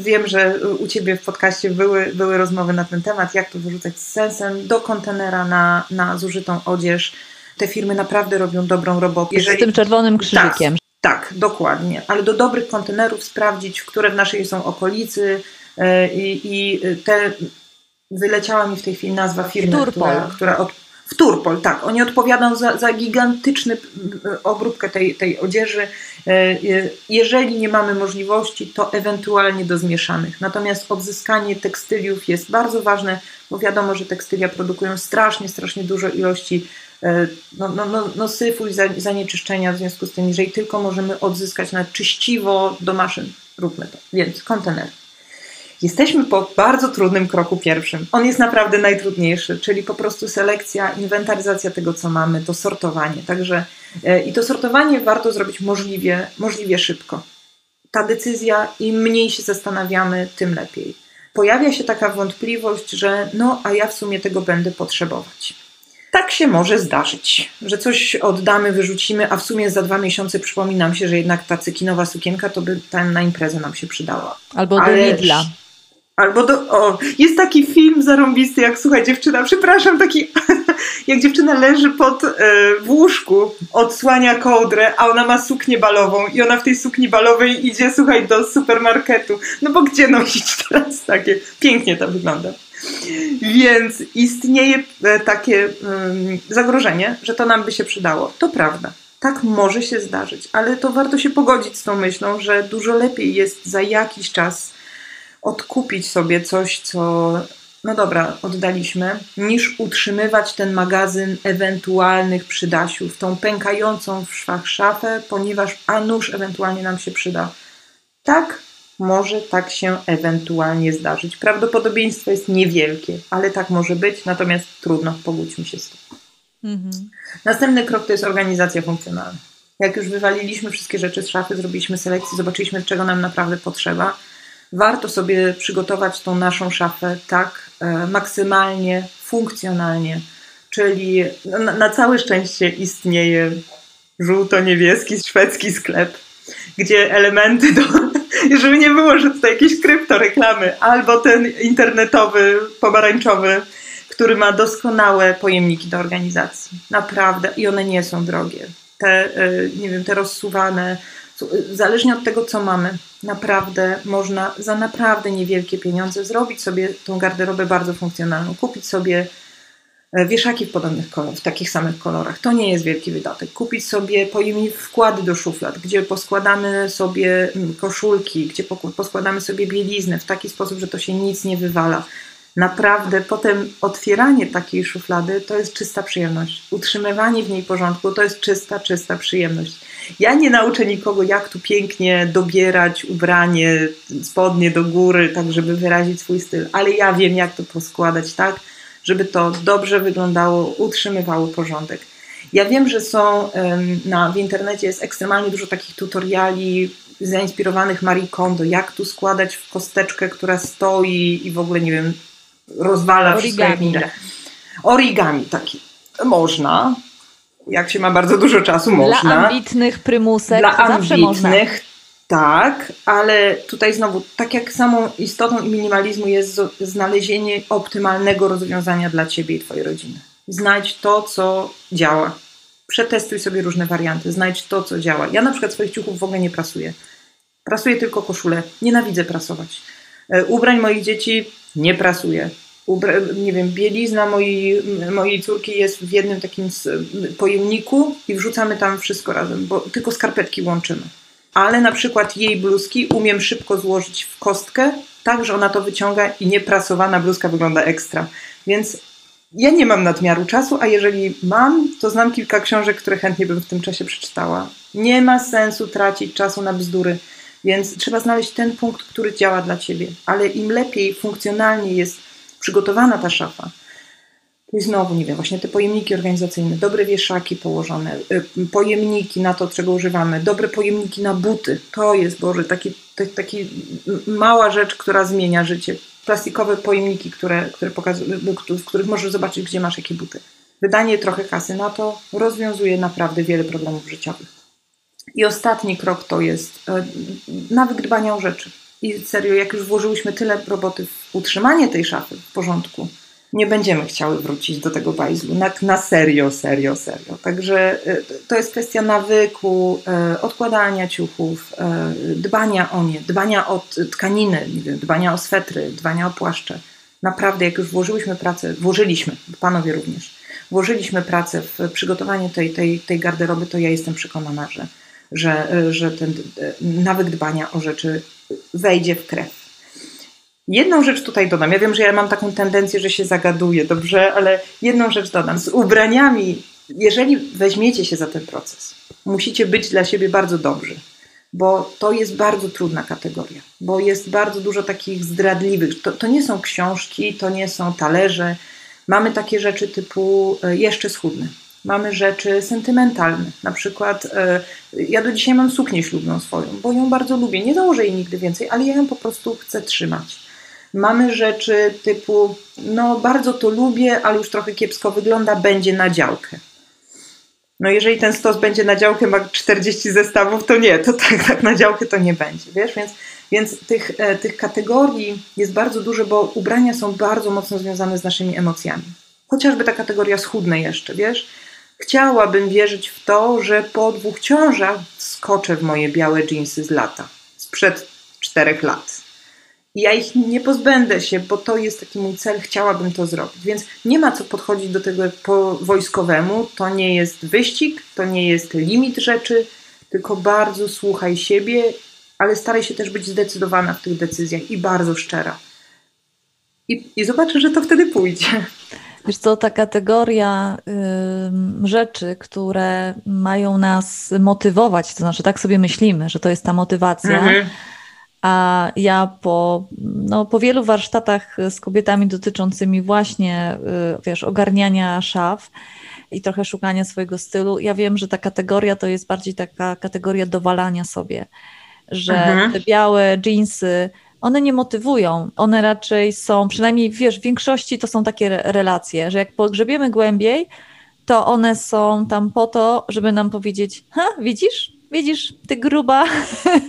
wiem, że u Ciebie w podcaście były, były rozmowy na ten temat, jak to wyrzucać z sensem do kontenera na, na zużytą odzież. Te firmy naprawdę robią dobrą robotę. Jeżeli... Z tym czerwonym krzyżykiem. Tak, tak, dokładnie. Ale do dobrych kontenerów sprawdzić, które w naszej są okolicy y, i te wyleciała mi w tej chwili nazwa firmy, która, która od, w Turpol, tak. Oni odpowiadają za, za gigantyczny obróbkę tej, tej odzieży. E, e, jeżeli nie mamy możliwości, to ewentualnie do zmieszanych. Natomiast odzyskanie tekstyliów jest bardzo ważne, bo wiadomo, że tekstylia produkują strasznie, strasznie dużo ilości e, no, no, no, no syfu i zanieczyszczenia, w związku z tym, jeżeli tylko możemy odzyskać na czyściwo do maszyn, róbmy to. Więc kontener. Jesteśmy po bardzo trudnym kroku pierwszym. On jest naprawdę najtrudniejszy, czyli po prostu selekcja, inwentaryzacja tego, co mamy, to sortowanie. Także e, i to sortowanie warto zrobić możliwie, możliwie szybko. Ta decyzja, im mniej się zastanawiamy, tym lepiej. Pojawia się taka wątpliwość, że no, a ja w sumie tego będę potrzebować. Tak się może zdarzyć, że coś oddamy, wyrzucimy, a w sumie za dwa miesiące przypomni nam się, że jednak ta cykinowa sukienka to by tam na imprezę nam się przydała. Albo do Ale Lidla. Albo do, o, jest taki film zarąbisty, jak słuchaj, dziewczyna, przepraszam, taki, *laughs* jak dziewczyna leży pod e, w łóżku, odsłania kołdrę, a ona ma suknię balową i ona w tej sukni balowej idzie, słuchaj, do supermarketu. No bo gdzie nosić *laughs* teraz takie? Pięknie to wygląda. Więc istnieje e, takie um, zagrożenie, że to nam by się przydało. To prawda. Tak może się zdarzyć, ale to warto się pogodzić z tą myślą, że dużo lepiej jest za jakiś czas odkupić sobie coś, co no dobra, oddaliśmy, niż utrzymywać ten magazyn ewentualnych przydasiów, tą pękającą w szwach szafę, ponieważ a nuż ewentualnie nam się przyda. Tak, może tak się ewentualnie zdarzyć. Prawdopodobieństwo jest niewielkie, ale tak może być, natomiast trudno, pogódźmy się z tym. Mhm. Następny krok to jest organizacja funkcjonalna. Jak już wywaliliśmy wszystkie rzeczy z szafy, zrobiliśmy selekcję, zobaczyliśmy, czego nam naprawdę potrzeba, warto sobie przygotować tą naszą szafę tak e, maksymalnie funkcjonalnie. Czyli na, na całe szczęście istnieje żółto-niebieski szwedzki sklep, gdzie elementy do, *laughs* żeby nie było, że jakieś kryptoreklamy, albo ten internetowy, pomarańczowy, który ma doskonałe pojemniki do organizacji. Naprawdę. I one nie są drogie. Te, e, nie wiem, te rozsuwane, zależnie od tego, co mamy, naprawdę można za naprawdę niewielkie pieniądze zrobić sobie tą garderobę bardzo funkcjonalną, kupić sobie e, wieszaki w podobnych kolorach, w takich samych kolorach. To nie jest wielki wydatek. Kupić sobie pojemnik wkłady do szuflad, gdzie poskładamy sobie mm, koszulki, gdzie poskładamy sobie bieliznę w taki sposób, że to się nic nie wywala. Naprawdę potem otwieranie takiej szuflady to jest czysta przyjemność. Utrzymywanie w niej porządku to jest czysta, czysta przyjemność. Ja nie nauczę nikogo, jak tu pięknie dobierać ubranie, spodnie do góry, tak żeby wyrazić swój styl, ale ja wiem, jak to poskładać tak, żeby to dobrze wyglądało, utrzymywało porządek. Ja wiem, że są na, w internecie jest ekstremalnie dużo takich tutoriali zainspirowanych Marie Kondo, jak tu składać w kosteczkę, która stoi i w ogóle, nie wiem, rozwala Origami. wszystko. Origami taki. Można, jak się ma bardzo dużo czasu, można. Dla ambitnych prymusek Dla ambitnych, tak, ale tutaj znowu, tak jak samą istotą minimalizmu jest znalezienie optymalnego rozwiązania dla Ciebie i Twojej rodziny. Znajdź to, co działa. Przetestuj sobie różne warianty, znajdź to, co działa. Ja na przykład swoich ciuchów w ogóle nie prasuję. Prasuję tylko koszulę. Nienawidzę prasować. E, ubrań moich dzieci nie prasuję nie wiem, bielizna mojej, mojej córki jest w jednym takim pojemniku i wrzucamy tam wszystko razem, bo tylko skarpetki łączymy. Ale na przykład jej bluzki umiem szybko złożyć w kostkę, tak, że ona to wyciąga i nieprasowana bluzka wygląda ekstra. Więc ja nie mam nadmiaru czasu, a jeżeli mam, to znam kilka książek, które chętnie bym w tym czasie przeczytała. Nie ma sensu tracić czasu na bzdury, więc trzeba znaleźć ten punkt, który działa dla ciebie. Ale im lepiej funkcjonalnie jest przygotowana ta szafa. I znowu, nie wiem, właśnie te pojemniki organizacyjne, dobre wieszaki położone, y, pojemniki na to, czego używamy, dobre pojemniki na buty. To jest, Boże, taki, taki mała rzecz, która zmienia życie. Plastikowe pojemniki, które, które pokazują, w których możesz zobaczyć, gdzie masz jakie buty. Wydanie trochę kasy na to rozwiązuje naprawdę wiele problemów życiowych. I ostatni krok to jest nawyk dbania o rzeczy. I serio, jak już włożyłyśmy tyle roboty w utrzymanie tej szafy w porządku, nie będziemy chciały wrócić do tego bajzlu. Na, na serio, serio, serio. Także e, to jest kwestia nawyku, e, odkładania ciuchów, e, dbania o nie, dbania o tkaniny, dbania o swetry, dbania o płaszcze. Naprawdę, jak już włożyłyśmy pracę, włożyliśmy, panowie również, włożyliśmy pracę w przygotowanie tej, tej, tej garderoby, to ja jestem przekonana, że, że, że ten nawyk dbania o rzeczy wejdzie w krew. Jedną rzecz tutaj dodam. Ja wiem, że ja mam taką tendencję, że się zagaduję, dobrze, ale jedną rzecz dodam. Z ubraniami, jeżeli weźmiecie się za ten proces, musicie być dla siebie bardzo dobrzy, bo to jest bardzo trudna kategoria, bo jest bardzo dużo takich zdradliwych. To, to nie są książki, to nie są talerze. Mamy takie rzeczy typu e, jeszcze schudny. Mamy rzeczy sentymentalne. Na przykład e, ja do dzisiaj mam suknię ślubną swoją, bo ją bardzo lubię. Nie założę jej nigdy więcej, ale ja ją po prostu chcę trzymać. Mamy rzeczy typu, no bardzo to lubię, ale już trochę kiepsko wygląda, będzie na działkę. No jeżeli ten stos będzie na działkę, ma 40 zestawów, to nie, to tak, tak na działkę to nie będzie, wiesz? Więc, więc tych, e, tych kategorii jest bardzo dużo, bo ubrania są bardzo mocno związane z naszymi emocjami. Chociażby ta kategoria schudne jeszcze, wiesz? Chciałabym wierzyć w to, że po dwóch ciążach skoczę w moje białe dżinsy z lata, sprzed czterech lat. Ja ich nie pozbędę się, bo to jest taki mój cel, chciałabym to zrobić. Więc nie ma co podchodzić do tego po wojskowemu. To nie jest wyścig, to nie jest limit rzeczy, tylko bardzo słuchaj siebie, ale staraj się też być zdecydowana w tych decyzjach i bardzo szczera. I, i zobaczę, że to wtedy pójdzie. Wiesz co, ta kategoria y, rzeczy, które mają nas motywować, to znaczy tak sobie myślimy, że to jest ta motywacja, mhm. a ja po, no, po wielu warsztatach z kobietami dotyczącymi właśnie, y, wiesz, ogarniania szaf i trochę szukania swojego stylu, ja wiem, że ta kategoria to jest bardziej taka kategoria dowalania sobie, że mhm. te białe jeansy one nie motywują. One raczej są, przynajmniej wiesz, w większości to są takie relacje, że jak pogrzebiemy głębiej, to one są tam po to, żeby nam powiedzieć, ha, widzisz, widzisz, ty gruba,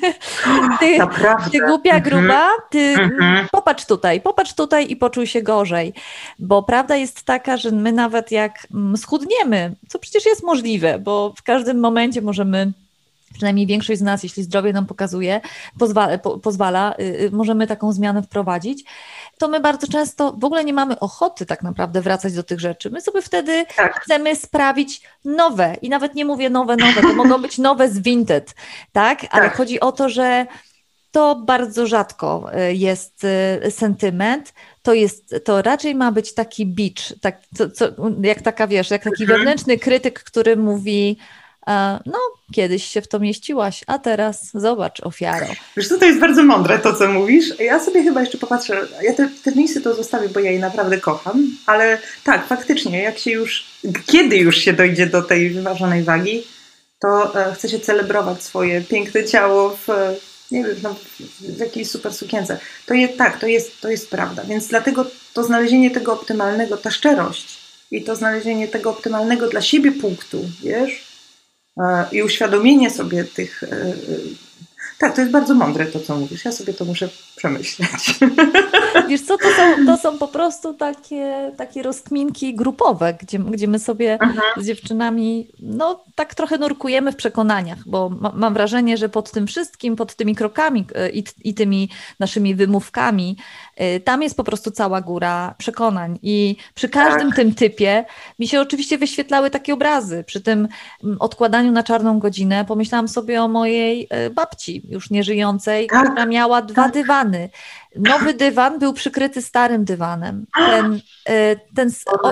*laughs* ty, ty głupia mhm. gruba, ty mhm. popatrz tutaj, popatrz tutaj i poczuj się gorzej. Bo prawda jest taka, że my nawet jak mm, schudniemy, co przecież jest możliwe, bo w każdym momencie możemy przynajmniej większość z nas, jeśli zdrowie nam pokazuje, pozwala, po, pozwala y, y, możemy taką zmianę wprowadzić, to my bardzo często w ogóle nie mamy ochoty tak naprawdę wracać do tych rzeczy. My sobie wtedy tak. chcemy sprawić nowe i nawet nie mówię nowe, nowe, to mogą być nowe z Vinted, tak? Ale tak. chodzi o to, że to bardzo rzadko y, jest sentyment, to jest, to raczej ma być taki bicz, tak, co, co, jak taka, wiesz, jak taki mhm. wewnętrzny krytyk, który mówi, no, kiedyś się w to mieściłaś, a teraz zobacz ofiarę. Wiesz to jest bardzo mądre to, co mówisz. Ja sobie chyba jeszcze popatrzę, ja te, te misy to zostawię, bo ja je naprawdę kocham, ale tak, faktycznie, jak się już, kiedy już się dojdzie do tej wyważonej wagi, to e, chce się celebrować swoje piękne ciało w, nie wiem, no, w jakiejś super sukience. To jest, tak, to jest, to jest prawda. Więc dlatego to znalezienie tego optymalnego, ta szczerość i to znalezienie tego optymalnego dla siebie punktu, wiesz, E, i uświadomienie sobie tych. E, e, tak, to jest bardzo mądre to, co mówisz. Ja sobie to muszę przemyśleć. *laughs* Wiesz co, to są, to są po prostu takie, takie rozkminki grupowe, gdzie, gdzie my sobie Aha. z dziewczynami no tak trochę nurkujemy w przekonaniach, bo ma, mam wrażenie, że pod tym wszystkim, pod tymi krokami i, i tymi naszymi wymówkami, tam jest po prostu cała góra przekonań i przy każdym tak. tym typie mi się oczywiście wyświetlały takie obrazy. Przy tym odkładaniu na czarną godzinę pomyślałam sobie o mojej babci, już nieżyjącej, tak. która miała dwa tak. dywany. Nowy dywan był przykryty starym dywanem. Ten, e, ten,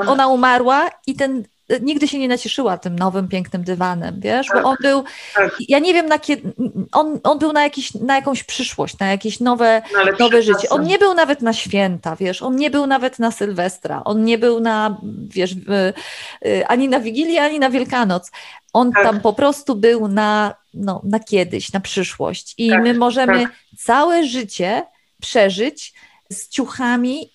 ona umarła i ten nigdy się nie nacieszyła tym nowym, pięknym dywanem, wiesz, bo on był, tak. ja nie wiem na kiedy, on, on był na, jakiś, na jakąś przyszłość, na jakieś nowe, no nowe życie. On nie był nawet na święta, wiesz, on nie był nawet na Sylwestra, on nie był na, wiesz, e, ani na Wigilię, ani na Wielkanoc. On tak. tam po prostu był na, no, na kiedyś, na przyszłość. I tak, my możemy tak. całe życie przeżyć z ciuchami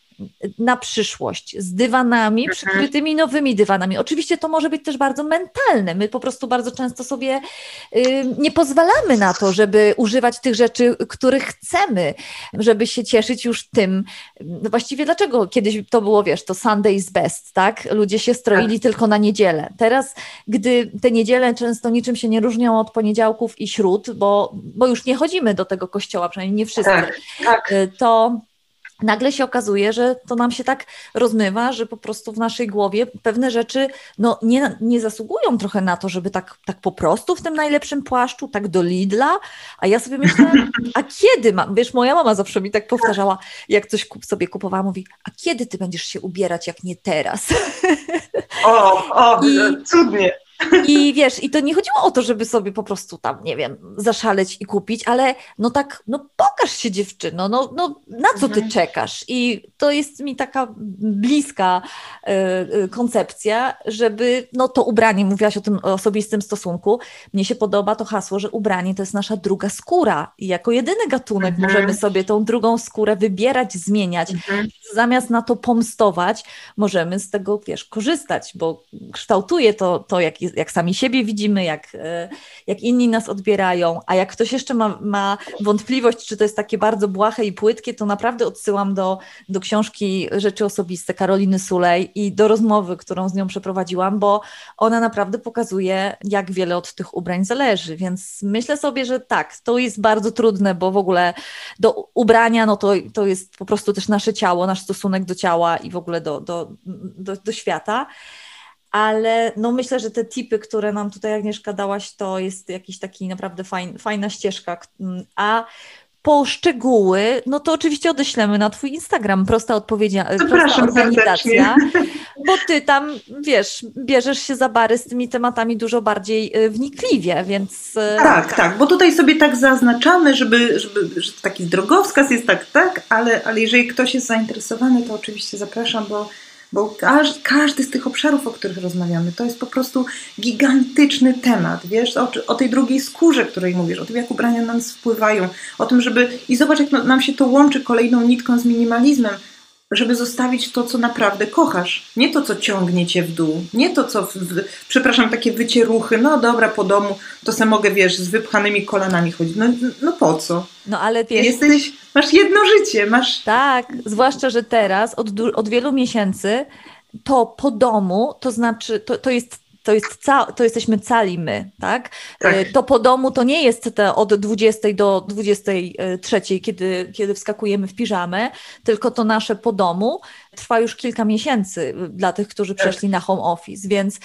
na przyszłość, z dywanami mhm. przykrytymi nowymi dywanami. Oczywiście to może być też bardzo mentalne. My po prostu bardzo często sobie y, nie pozwalamy na to, żeby używać tych rzeczy, których chcemy, żeby się cieszyć już tym. No właściwie dlaczego kiedyś to było, wiesz, to Sunday is best, tak? Ludzie się stroili tak. tylko na niedzielę. Teraz, gdy te niedziele często niczym się nie różnią od poniedziałków i śród, bo, bo już nie chodzimy do tego kościoła, przynajmniej nie wszyscy, tak, tak. Y, to nagle się okazuje, że to nam się tak rozmywa, że po prostu w naszej głowie pewne rzeczy no, nie, nie zasługują trochę na to, żeby tak, tak po prostu w tym najlepszym płaszczu, tak do Lidla, a ja sobie myślę, a kiedy mam, wiesz, moja mama zawsze mi tak powtarzała, jak coś kup, sobie kupowała, mówi, a kiedy ty będziesz się ubierać, jak nie teraz? O, o, I, cudnie. I wiesz, i to nie chodziło o to, żeby sobie po prostu tam, nie wiem, zaszaleć i kupić, ale no tak, no pokaż się dziewczyno, no, no na co ty mhm. czekasz? I to jest mi taka bliska y, koncepcja, żeby, no to ubranie, mówiłaś o tym osobistym stosunku, mnie się podoba to hasło, że ubranie to jest nasza druga skóra i jako jedyny gatunek mhm. możemy sobie tą drugą skórę wybierać, zmieniać. Mhm. Zamiast na to pomstować, możemy z tego, wiesz, korzystać, bo kształtuje to, to jaki jak sami siebie widzimy, jak, e, jak inni nas odbierają, a jak ktoś jeszcze ma, ma wątpliwość, czy to jest takie bardzo błahe i płytkie, to naprawdę odsyłam do, do książki Rzeczy Osobiste Karoliny Sulej i do rozmowy, którą z nią przeprowadziłam, bo ona naprawdę pokazuje, jak wiele od tych ubrań zależy, więc myślę sobie, że tak, to jest bardzo trudne, bo w ogóle do ubrania, no to, to jest po prostu też nasze ciało, nasz stosunek do ciała i w ogóle do, do, do, do świata ale no myślę, że te tipy, które nam tutaj Agnieszka dałaś, to jest jakiś taki naprawdę fajn, fajna ścieżka, a po szczegóły, no to oczywiście odeślemy na Twój Instagram. Prosta odpowiedź, prosta organizacja. Bo Ty tam, wiesz, bierzesz się za bary z tymi tematami dużo bardziej y, wnikliwie, więc... Y, tak, tak, bo tutaj sobie tak zaznaczamy, żeby, żeby że taki drogowskaz jest tak, tak, ale, ale jeżeli ktoś jest zainteresowany, to oczywiście zapraszam, bo bo każdy, każdy z tych obszarów, o których rozmawiamy, to jest po prostu gigantyczny temat, wiesz, o, o tej drugiej skórze, której mówisz, o tym, jak ubrania na nas wpływają, o tym, żeby, i zobacz, jak nam się to łączy kolejną nitką z minimalizmem, żeby zostawić to, co naprawdę kochasz. Nie to, co ciągnie cię w dół. Nie to, co, w, w, przepraszam, takie wycieruchy, no dobra, po domu, to se mogę, wiesz, z wypchanymi kolanami chodzić. No, no po co? No ale wiesz... Jesteś, masz jedno życie, masz... Tak, zwłaszcza, że teraz od, od wielu miesięcy to po domu, to znaczy, to, to jest to, jest ca- to jesteśmy cali my, tak? tak? To po domu to nie jest te od 20 do 23, kiedy, kiedy wskakujemy w piżamę, tylko to nasze po domu trwa już kilka miesięcy dla tych, którzy tak. przeszli na home office, więc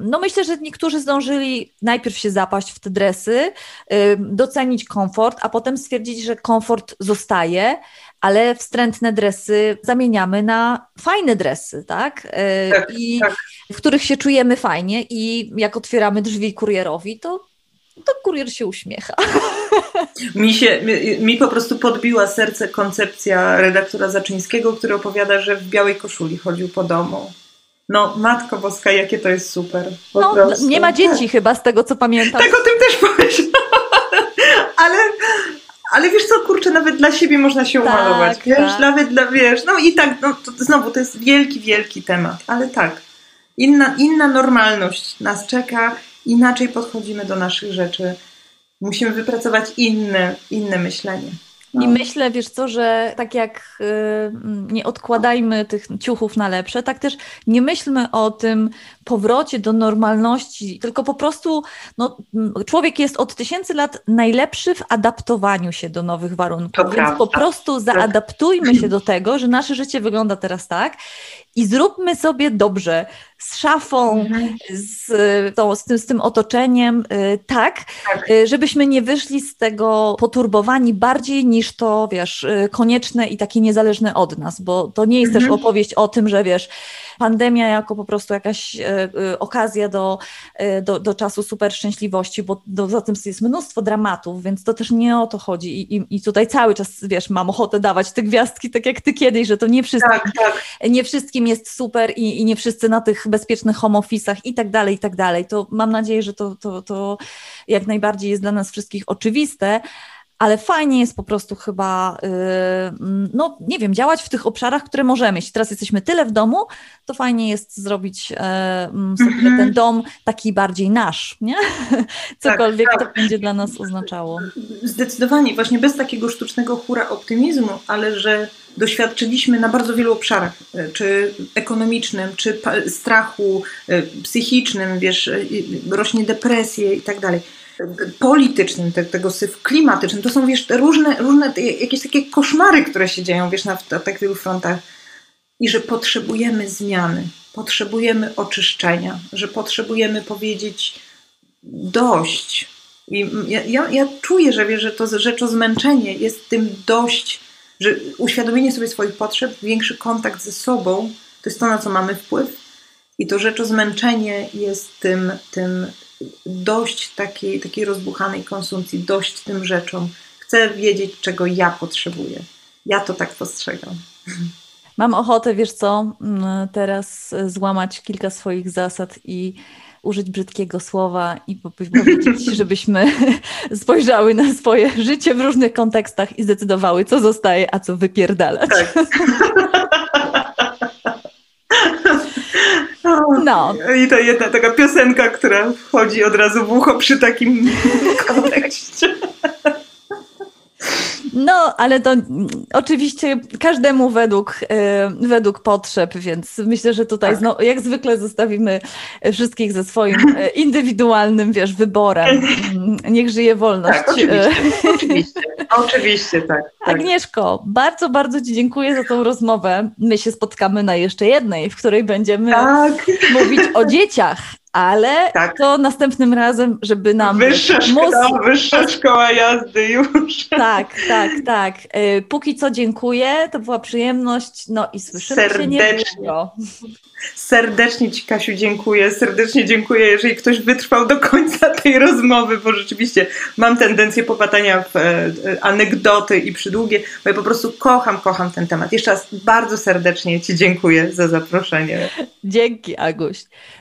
no myślę, że niektórzy zdążyli najpierw się zapaść w te dresy, docenić komfort, a potem stwierdzić, że komfort zostaje, ale wstrętne dresy zamieniamy na fajne dresy, tak? E, tak I tak. w których się czujemy fajnie i jak otwieramy drzwi kurierowi, to to kurier się uśmiecha. *laughs* Mi, się, mi, mi, po prostu podbiła serce koncepcja redaktora Zaczyńskiego, który opowiada, że w białej koszuli chodził po domu. No, Matko Boska, jakie to jest super. no, prostu. nie ma dzieci chyba, z tego co pamiętam. Tak o tym też pomyślałam. *laughs* ale, ale wiesz co, kurczę, nawet dla siebie można się tak, umalować, wiesz, tak. nawet dla, wiesz, no i tak, no, to, znowu, to jest wielki, wielki temat, ale tak, inna, inna normalność nas czeka, inaczej podchodzimy do naszych rzeczy, musimy wypracować inne, inne myślenie. I myślę, wiesz co, że tak jak y, nie odkładajmy tych ciuchów na lepsze, tak też nie myślmy o tym powrocie do normalności, tylko po prostu no, człowiek jest od tysięcy lat najlepszy w adaptowaniu się do nowych warunków, to więc prawda. po prostu zaadaptujmy się do tego, że nasze życie wygląda teraz tak i zróbmy sobie dobrze z szafą, mhm. z, to, z, tym, z tym otoczeniem, y, tak, tak, y, żebyśmy nie wyszli z tego poturbowani bardziej niż to, wiesz, y, konieczne i takie niezależne od nas, bo to nie jest mhm. też opowieść o tym, że wiesz, pandemia jako po prostu jakaś okazja do, do, do czasu super szczęśliwości, bo do, za tym jest mnóstwo dramatów, więc to też nie o to chodzi I, i, i tutaj cały czas, wiesz, mam ochotę dawać te gwiazdki, tak jak ty kiedyś, że to nie wszystkim, tak, tak. Nie wszystkim jest super i, i nie wszyscy na tych bezpiecznych home office'ach i tak dalej, i tak dalej. To mam nadzieję, że to, to, to jak najbardziej jest dla nas wszystkich oczywiste, ale fajnie jest po prostu chyba, yy, no nie wiem, działać w tych obszarach, które możemy. Jeśli teraz jesteśmy tyle w domu, to fajnie jest zrobić yy, sobie mm-hmm. ten dom taki bardziej nasz, nie? *laughs* Cokolwiek tak, tak. to będzie dla nas oznaczało. Zdecydowanie, właśnie bez takiego sztucznego hura optymizmu, ale że doświadczyliśmy na bardzo wielu obszarach, y, czy ekonomicznym, czy strachu y, psychicznym, wiesz, y, rośnie depresję i tak dalej politycznym, te, tego syf klimatycznym. To są wiesz, różne, różne jakieś takie koszmary, które się dzieją wiesz, na, na tak wielu frontach. I że potrzebujemy zmiany, potrzebujemy oczyszczenia, że potrzebujemy powiedzieć dość. I ja, ja, ja czuję, że, wiesz, że to rzecz zmęczenie jest tym dość, że uświadomienie sobie swoich potrzeb, większy kontakt ze sobą, to jest to, na co mamy wpływ. I to rzecz zmęczenie jest tym, tym dość takiej, takiej rozbuchanej konsumpcji, dość tym rzeczom. Chcę wiedzieć, czego ja potrzebuję. Ja to tak postrzegam. Mam ochotę, wiesz co, teraz złamać kilka swoich zasad i użyć brzydkiego słowa i powiedzieć, *laughs* żebyśmy *laughs* spojrzały na swoje życie w różnych kontekstach i zdecydowały, co zostaje, a co wypierdalać. Tak. *laughs* No. I to jedna taka piosenka, która wchodzi od razu w ucho przy takim *laughs* kontekście. No, ale to oczywiście każdemu według, e, według potrzeb, więc myślę, że tutaj tak. znowu, jak zwykle zostawimy wszystkich ze swoim e, *laughs* indywidualnym, wiesz, wyborem. Mm, niech żyje wolność. Tak, oczywiście, oczywiście, oczywiście tak, *laughs* tak. Agnieszko, bardzo, bardzo Ci dziękuję za tą rozmowę. My się spotkamy na jeszcze jednej, w której będziemy tak. mówić o *laughs* dzieciach ale tak. to następnym razem, żeby nam... Wyższa szkoła, mózg... wyższa szkoła jazdy już. Tak, tak, tak. E, póki co dziękuję, to była przyjemność, no i słyszymy Serdecznie. się niedługo. Serdecznie Ci, Kasiu, dziękuję. Serdecznie dziękuję, jeżeli ktoś wytrwał do końca tej rozmowy, bo rzeczywiście mam tendencję popadania w e, anegdoty i przydługie, bo ja po prostu kocham, kocham ten temat. Jeszcze raz bardzo serdecznie Ci dziękuję za zaproszenie. Dzięki, Aguś.